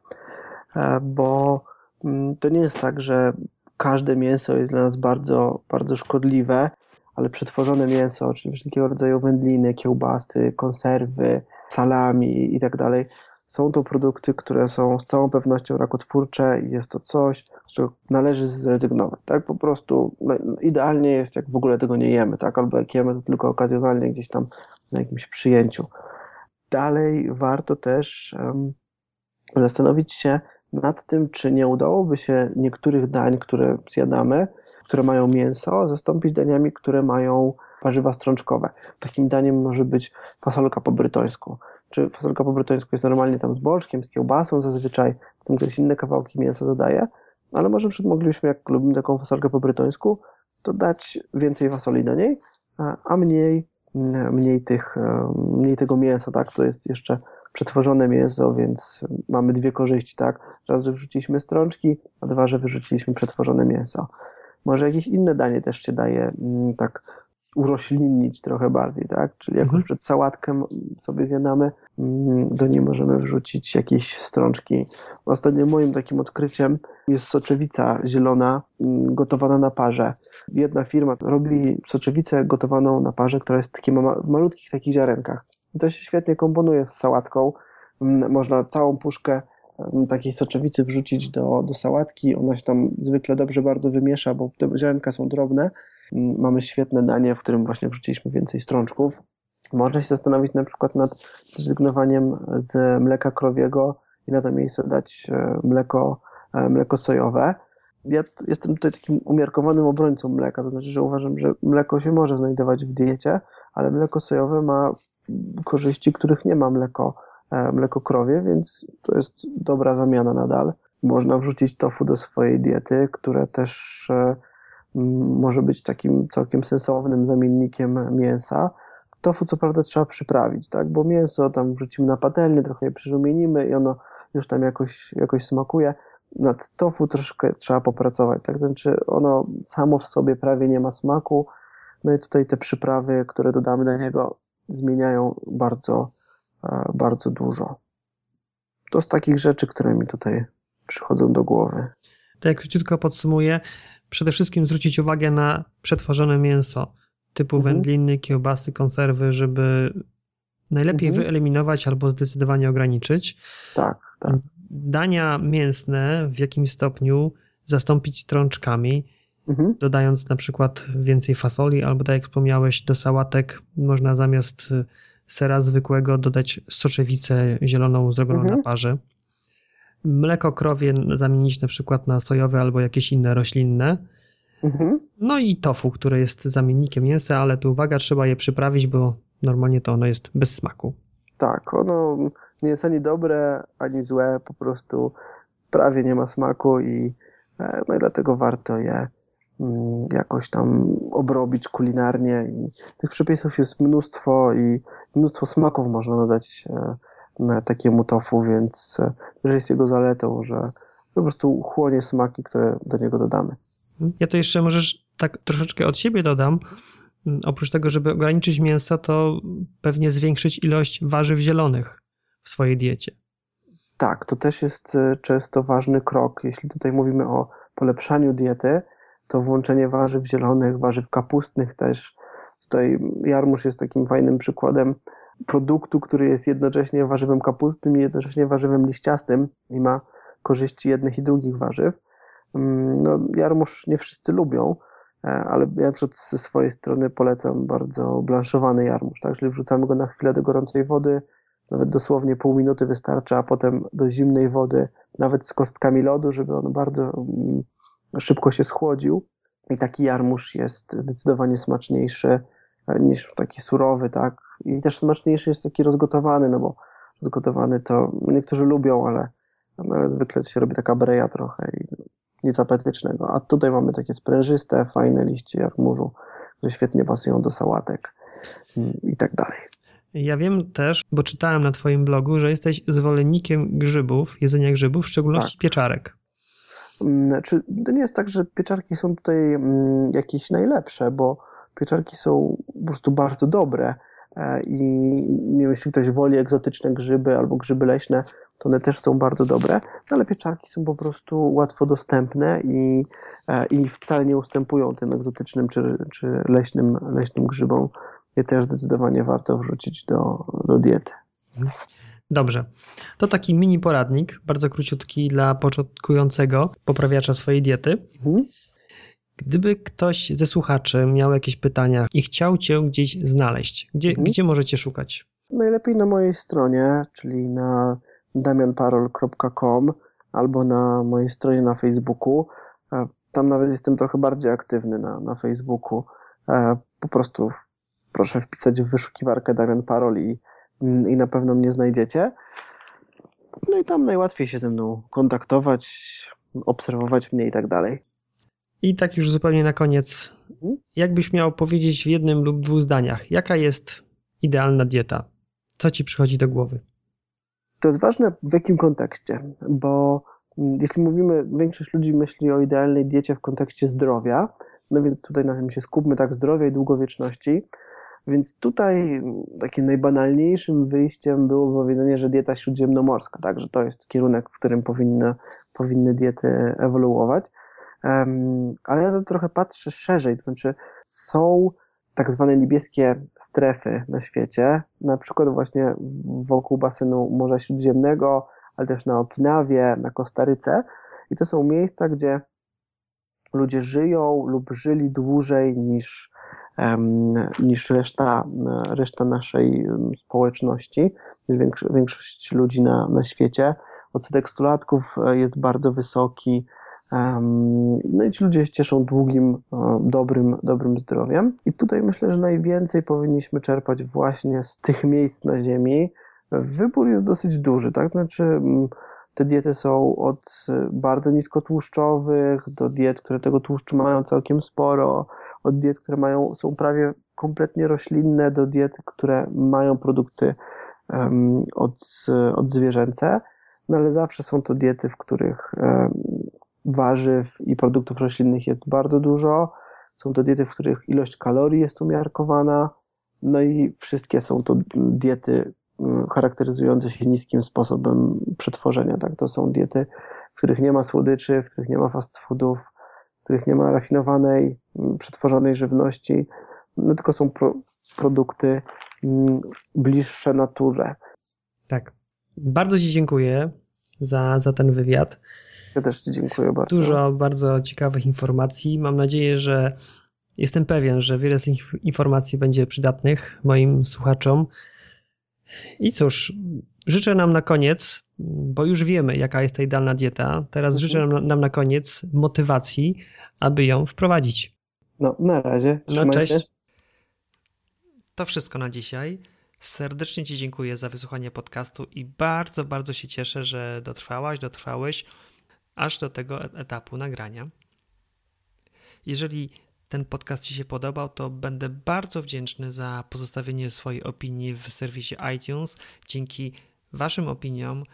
e, bo mm, to nie jest tak, że każde mięso jest dla nas bardzo, bardzo szkodliwe, ale przetworzone mięso, czyli wszelkiego rodzaju wędliny, kiełbasy, konserwy, salami i tak są to produkty, które są z całą pewnością rakotwórcze i jest to coś, z czego należy zrezygnować, tak? Po prostu no, idealnie jest, jak w ogóle tego nie jemy, tak? Albo jak jemy to tylko okazjonalnie gdzieś tam na jakimś przyjęciu. Dalej warto też um, zastanowić się nad tym, czy nie udałoby się niektórych dań, które zjadamy, które mają mięso, zastąpić daniami, które mają warzywa strączkowe. Takim daniem może być fasolka po brytońsku. Czy fasolka po brytońsku jest normalnie tam z boczkiem, z kiełbasą zazwyczaj, tam ktoś inne kawałki mięsa dodaje, ale może moglibyśmy, jak lubimy taką fasolkę po brytońsku, to dać więcej fasoli do niej, a mniej, mniej, tych, mniej tego mięsa, tak? To jest jeszcze przetworzone mięso, więc mamy dwie korzyści, tak? Raz, że wrzuciliśmy strączki, a dwa, że wyrzuciliśmy przetworzone mięso. Może jakieś inne danie też się daje mm, tak uroślinnić trochę bardziej, tak? Czyli jakąś mhm. przed sałatkę sobie zjadamy, mm, do niej możemy wrzucić jakieś strączki. Ostatnio moim takim odkryciem jest soczewica zielona mm, gotowana na parze. Jedna firma robi soczewicę gotowaną na parze, która jest w takich malutkich takich ziarenkach. I to się świetnie komponuje z sałatką. Mm, można całą puszkę takiej soczewicy wrzucić do, do sałatki. Ona się tam zwykle dobrze bardzo wymiesza, bo te ziarenka są drobne mamy świetne danie, w którym właśnie wrzuciliśmy więcej strączków. Można się zastanowić na przykład nad zrezygnowaniem z mleka krowiego i na to miejsce dać e, mleko, e, mleko sojowe. Ja jestem tutaj takim umiarkowanym obrońcą mleka, to znaczy, że uważam, że mleko się może znajdować w diecie, ale mleko sojowe ma korzyści, których nie ma mleko, e, mleko krowie, więc to jest dobra zamiana nadal. Można wrzucić tofu do swojej diety, które też może być takim całkiem sensownym zamiennikiem mięsa. Tofu co prawda trzeba przyprawić, tak? bo mięso tam wrzucimy na patelnię, trochę je przyrumienimy i ono już tam jakoś, jakoś smakuje. Nad tofu troszkę trzeba popracować, tak? Znaczy ono samo w sobie prawie nie ma smaku, no i tutaj te przyprawy, które dodamy do niego zmieniają bardzo, e, bardzo dużo. To z takich rzeczy, które mi tutaj przychodzą do głowy. Tak, króciutko podsumuję, przede wszystkim zwrócić uwagę na przetworzone mięso typu mhm. wędliny, kiełbasy, konserwy, żeby najlepiej mhm. wyeliminować albo zdecydowanie ograniczyć. Tak, tak. Dania mięsne w jakimś stopniu zastąpić strączkami, mhm. dodając na przykład więcej fasoli, albo tak jak wspomniałeś, do sałatek można zamiast sera zwykłego dodać soczewicę zieloną zrobioną mhm. na parze mleko krowie zamienić na przykład na sojowe albo jakieś inne roślinne. Mhm. No i tofu, które jest zamiennikiem mięsa, ale tu uwaga, trzeba je przyprawić, bo normalnie to ono jest bez smaku. Tak, ono nie jest ani dobre, ani złe, po prostu prawie nie ma smaku i, e, no i dlatego warto je mm, jakoś tam obrobić kulinarnie i tych przepisów jest mnóstwo i mnóstwo smaków można dodać e, takiemu tofu, więc e, że jest jego zaletą, że po prostu chłonie smaki, które do niego dodamy. Ja to jeszcze możesz tak troszeczkę od siebie dodam. Mm, oprócz tego, żeby ograniczyć mięso, to pewnie zwiększyć ilość warzyw zielonych w swojej diecie. Tak, to też jest e, często ważny krok. Jeśli tutaj mówimy o polepszaniu diety, to włączenie warzyw zielonych, warzyw kapustnych też. Tutaj jarmuż jest takim fajnym przykładem produktu, który jest jednocześnie warzywem kapustnym i jednocześnie warzywem liściastym i ma korzyści jednych i drugich warzyw. Mm, no, jarmuż nie wszyscy lubią, e, ale ja na ze swojej strony polecam bardzo blanszowany jarmuż, tak? Czyli wrzucamy go na chwilę do gorącej wody, nawet dosłownie pół minuty wystarczy, a potem do zimnej wody, nawet z kostkami lodu, żeby on bardzo mm, szybko się schłodził. I taki jarmuż jest zdecydowanie smaczniejszy niż taki surowy, tak? I też smaczniejszy jest taki rozgotowany, no bo rozgotowany to niektórzy lubią, ale, ale zwykle się robi taka breja trochę i nic apetycznego. A tutaj mamy takie sprężyste, fajne liście jarmużu, które świetnie pasują do sałatek mm, i tak dalej. Ja wiem też, bo czytałem na Twoim blogu, że jesteś zwolennikiem grzybów, jedzenia grzybów, w szczególności tak. pieczarek. Znaczy, to nie jest tak, że pieczarki są tutaj mm, jakieś najlepsze, bo pieczarki są po prostu bardzo dobre, E, I jeśli ktoś woli egzotyczne grzyby albo grzyby leśne, to one też są bardzo dobre, ale pieczarki są po prostu łatwo dostępne i, e, i wcale nie ustępują tym egzotycznym czy, czy leśnym, leśnym grzybom. Je też zdecydowanie warto wrzucić do, do diety. Dobrze. To taki mini poradnik, bardzo króciutki dla początkującego poprawiacza swojej diety. Mhm. Gdyby ktoś ze słuchaczy miał jakieś pytania i chciał Cię gdzieś znaleźć, gdzie, mhm. gdzie możecie szukać? Najlepiej na mojej stronie, czyli na damianparol.com albo na mojej stronie na Facebooku. E, tam nawet jestem trochę bardziej aktywny na, na Facebooku. E, po prostu proszę wpisać w wyszukiwarkę Damian Parol i, i na pewno mnie znajdziecie. No i tam najłatwiej się ze mną kontaktować, obserwować mnie i tak dalej. I tak już zupełnie na koniec, jakbyś miał powiedzieć w jednym lub dwóch zdaniach, jaka jest idealna dieta? Co ci przychodzi do głowy? To jest ważne w jakim kontekście, bo mm, jeśli mówimy, większość ludzi myśli o idealnej diecie w kontekście zdrowia, no więc tutaj na tym się skupmy, tak, zdrowia i długowieczności. Więc tutaj takim najbanalniejszym wyjściem było powiedzenie, że dieta śródziemnomorska, tak, że to jest kierunek, w którym powinny, powinny diety ewoluować. Ale ja to trochę patrzę szerzej, to znaczy są tak zwane niebieskie strefy na świecie, na przykład właśnie wokół basenu Morza Śródziemnego, ale też na Okinawie, na Kostaryce. I to są miejsca, gdzie ludzie żyją lub żyli dłużej niż, niż reszta, reszta naszej społeczności, większość ludzi na, na świecie. Odsetek stulatków e, jest bardzo wysoki, no i ci ludzie się cieszą długim, e, dobrym, dobrym zdrowiem. I tutaj myślę, że najwięcej powinniśmy czerpać właśnie z tych miejsc na Ziemi. Wybór jest dosyć duży, tak? Znaczy, te diety są od bardzo niskotłuszczowych do diet, które tego tłuszczu mają całkiem sporo, od diet, które mają, są prawie kompletnie roślinne, do diet, które mają produkty um, od, odzwierzęce. No ale zawsze są to diety, w których warzyw i produktów roślinnych jest bardzo dużo. Są to diety, w których ilość kalorii jest umiarkowana. No i wszystkie są to diety mm, charakteryzujące się niskim sposobem przetworzenia. Tak? To są diety, w których nie ma słodyczy, w których nie ma fast foodów, w których nie ma rafinowanej, mm, przetworzonej żywności, no tylko są pro, produkty mm, bliższe naturze. Tak. Bardzo Ci dziękuję za, za ten wywiad. Ja też Ci dziękuję bardzo. Dużo bardzo ciekawych informacji. Mam nadzieję, że jestem pewien, że wiele z tych informacji będzie przydatnych moim słuchaczom. I cóż, życzę nam na koniec, bo już wiemy, jaka jest ta idealna dieta. Teraz mhm. życzę nam, nam, na koniec motywacji, aby ją wprowadzić. No, na razie. No, cześć. Się. To wszystko na dzisiaj. Serdecznie Ci dziękuję za wysłuchanie podcastu i bardzo, bardzo się cieszę, że dotrwałaś, dotrwałeś aż do tego e- etapu nagrania. Jeżeli ten podcast Ci się podobał, to będę bardzo wdzięczny za pozostawienie swojej opinii w serwisie iTunes. Dzięki Waszym opiniom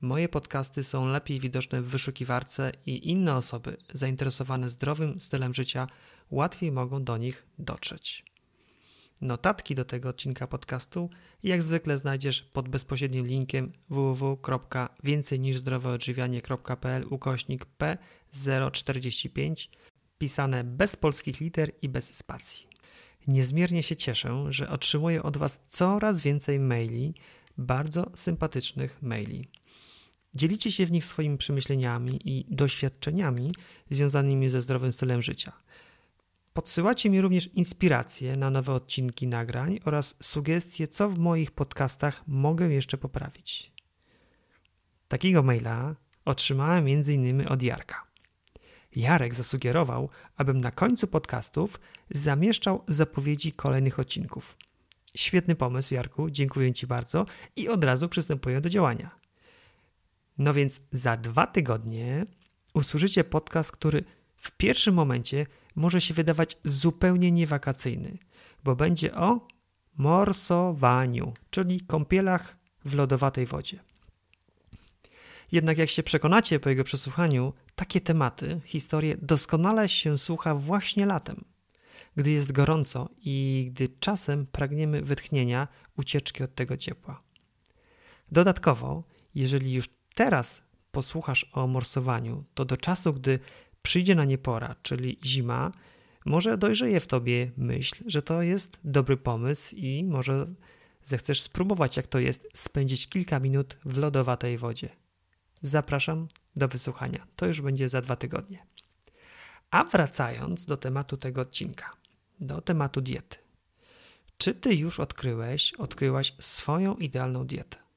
moje podcasty są lepiej widoczne w wyszukiwarce i inne osoby zainteresowane zdrowym stylem życia łatwiej mogą do nich dotrzeć. Notatki do tego odcinka podcastu jak zwykle znajdziesz pod bezpośrednim linkiem www.więcejniżzdroweodżywianie.pl ukośnik P045 pisane bez polskich liter i bez spacji. Niezmiernie się cieszę, że otrzymuję od Was coraz więcej maili, bardzo sympatycznych maili. Dzielicie się w nich swoimi przemyśleniami i doświadczeniami związanymi ze zdrowym stylem życia – Podsyłacie mi również inspiracje na nowe odcinki nagrań oraz sugestie, co w moich podcastach mogę jeszcze poprawić. Takiego maila otrzymałem m.in. od Jarka. Jarek zasugerował, abym na końcu podcastów zamieszczał zapowiedzi kolejnych odcinków. Świetny pomysł, Jarku, dziękuję Ci bardzo i od razu przystępuję do działania. No więc za dwa tygodnie usłyszycie podcast, który w pierwszym momencie może się wydawać zupełnie niewakacyjny, bo będzie o morsowaniu, czyli kąpielach w lodowatej wodzie. Jednak jak się przekonacie po jego przesłuchaniu, takie tematy, historie doskonale się słucha właśnie latem. gdy jest gorąco i gdy czasem pragniemy wytchnienia, ucieczki od tego ciepła. Dodatkowo, jeżeli już teraz posłuchasz o morsowaniu, to do czasu, gdy przyjdzie na nie pora, czyli zima, może dojrzeje w tobie myśl, że to jest dobry pomysł i może zechcesz spróbować, jak to jest spędzić kilka minut w lodowatej wodzie. Zapraszam do wysłuchania. To już będzie za dwa tygodnie. A wracając do tematu tego odcinka, do tematu diety. Czy ty już odkryłeś, odkryłaś swoją idealną dietę?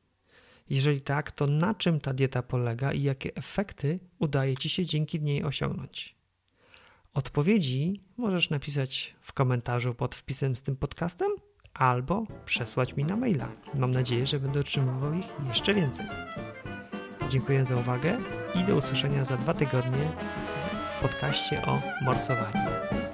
Jeżeli tak, to na czym ta dieta polega i jakie efekty udaje ci się dzięki niej osiągnąć? Odpowiedzi możesz napisać w komentarzu pod wpisem z tym podcastem albo przesłać mi na maila. Mam nadzieję, że będę otrzymywał ich jeszcze więcej. Dziękuję za uwagę i do usłyszenia za dwa tygodnie w podcaście o morsowaniu.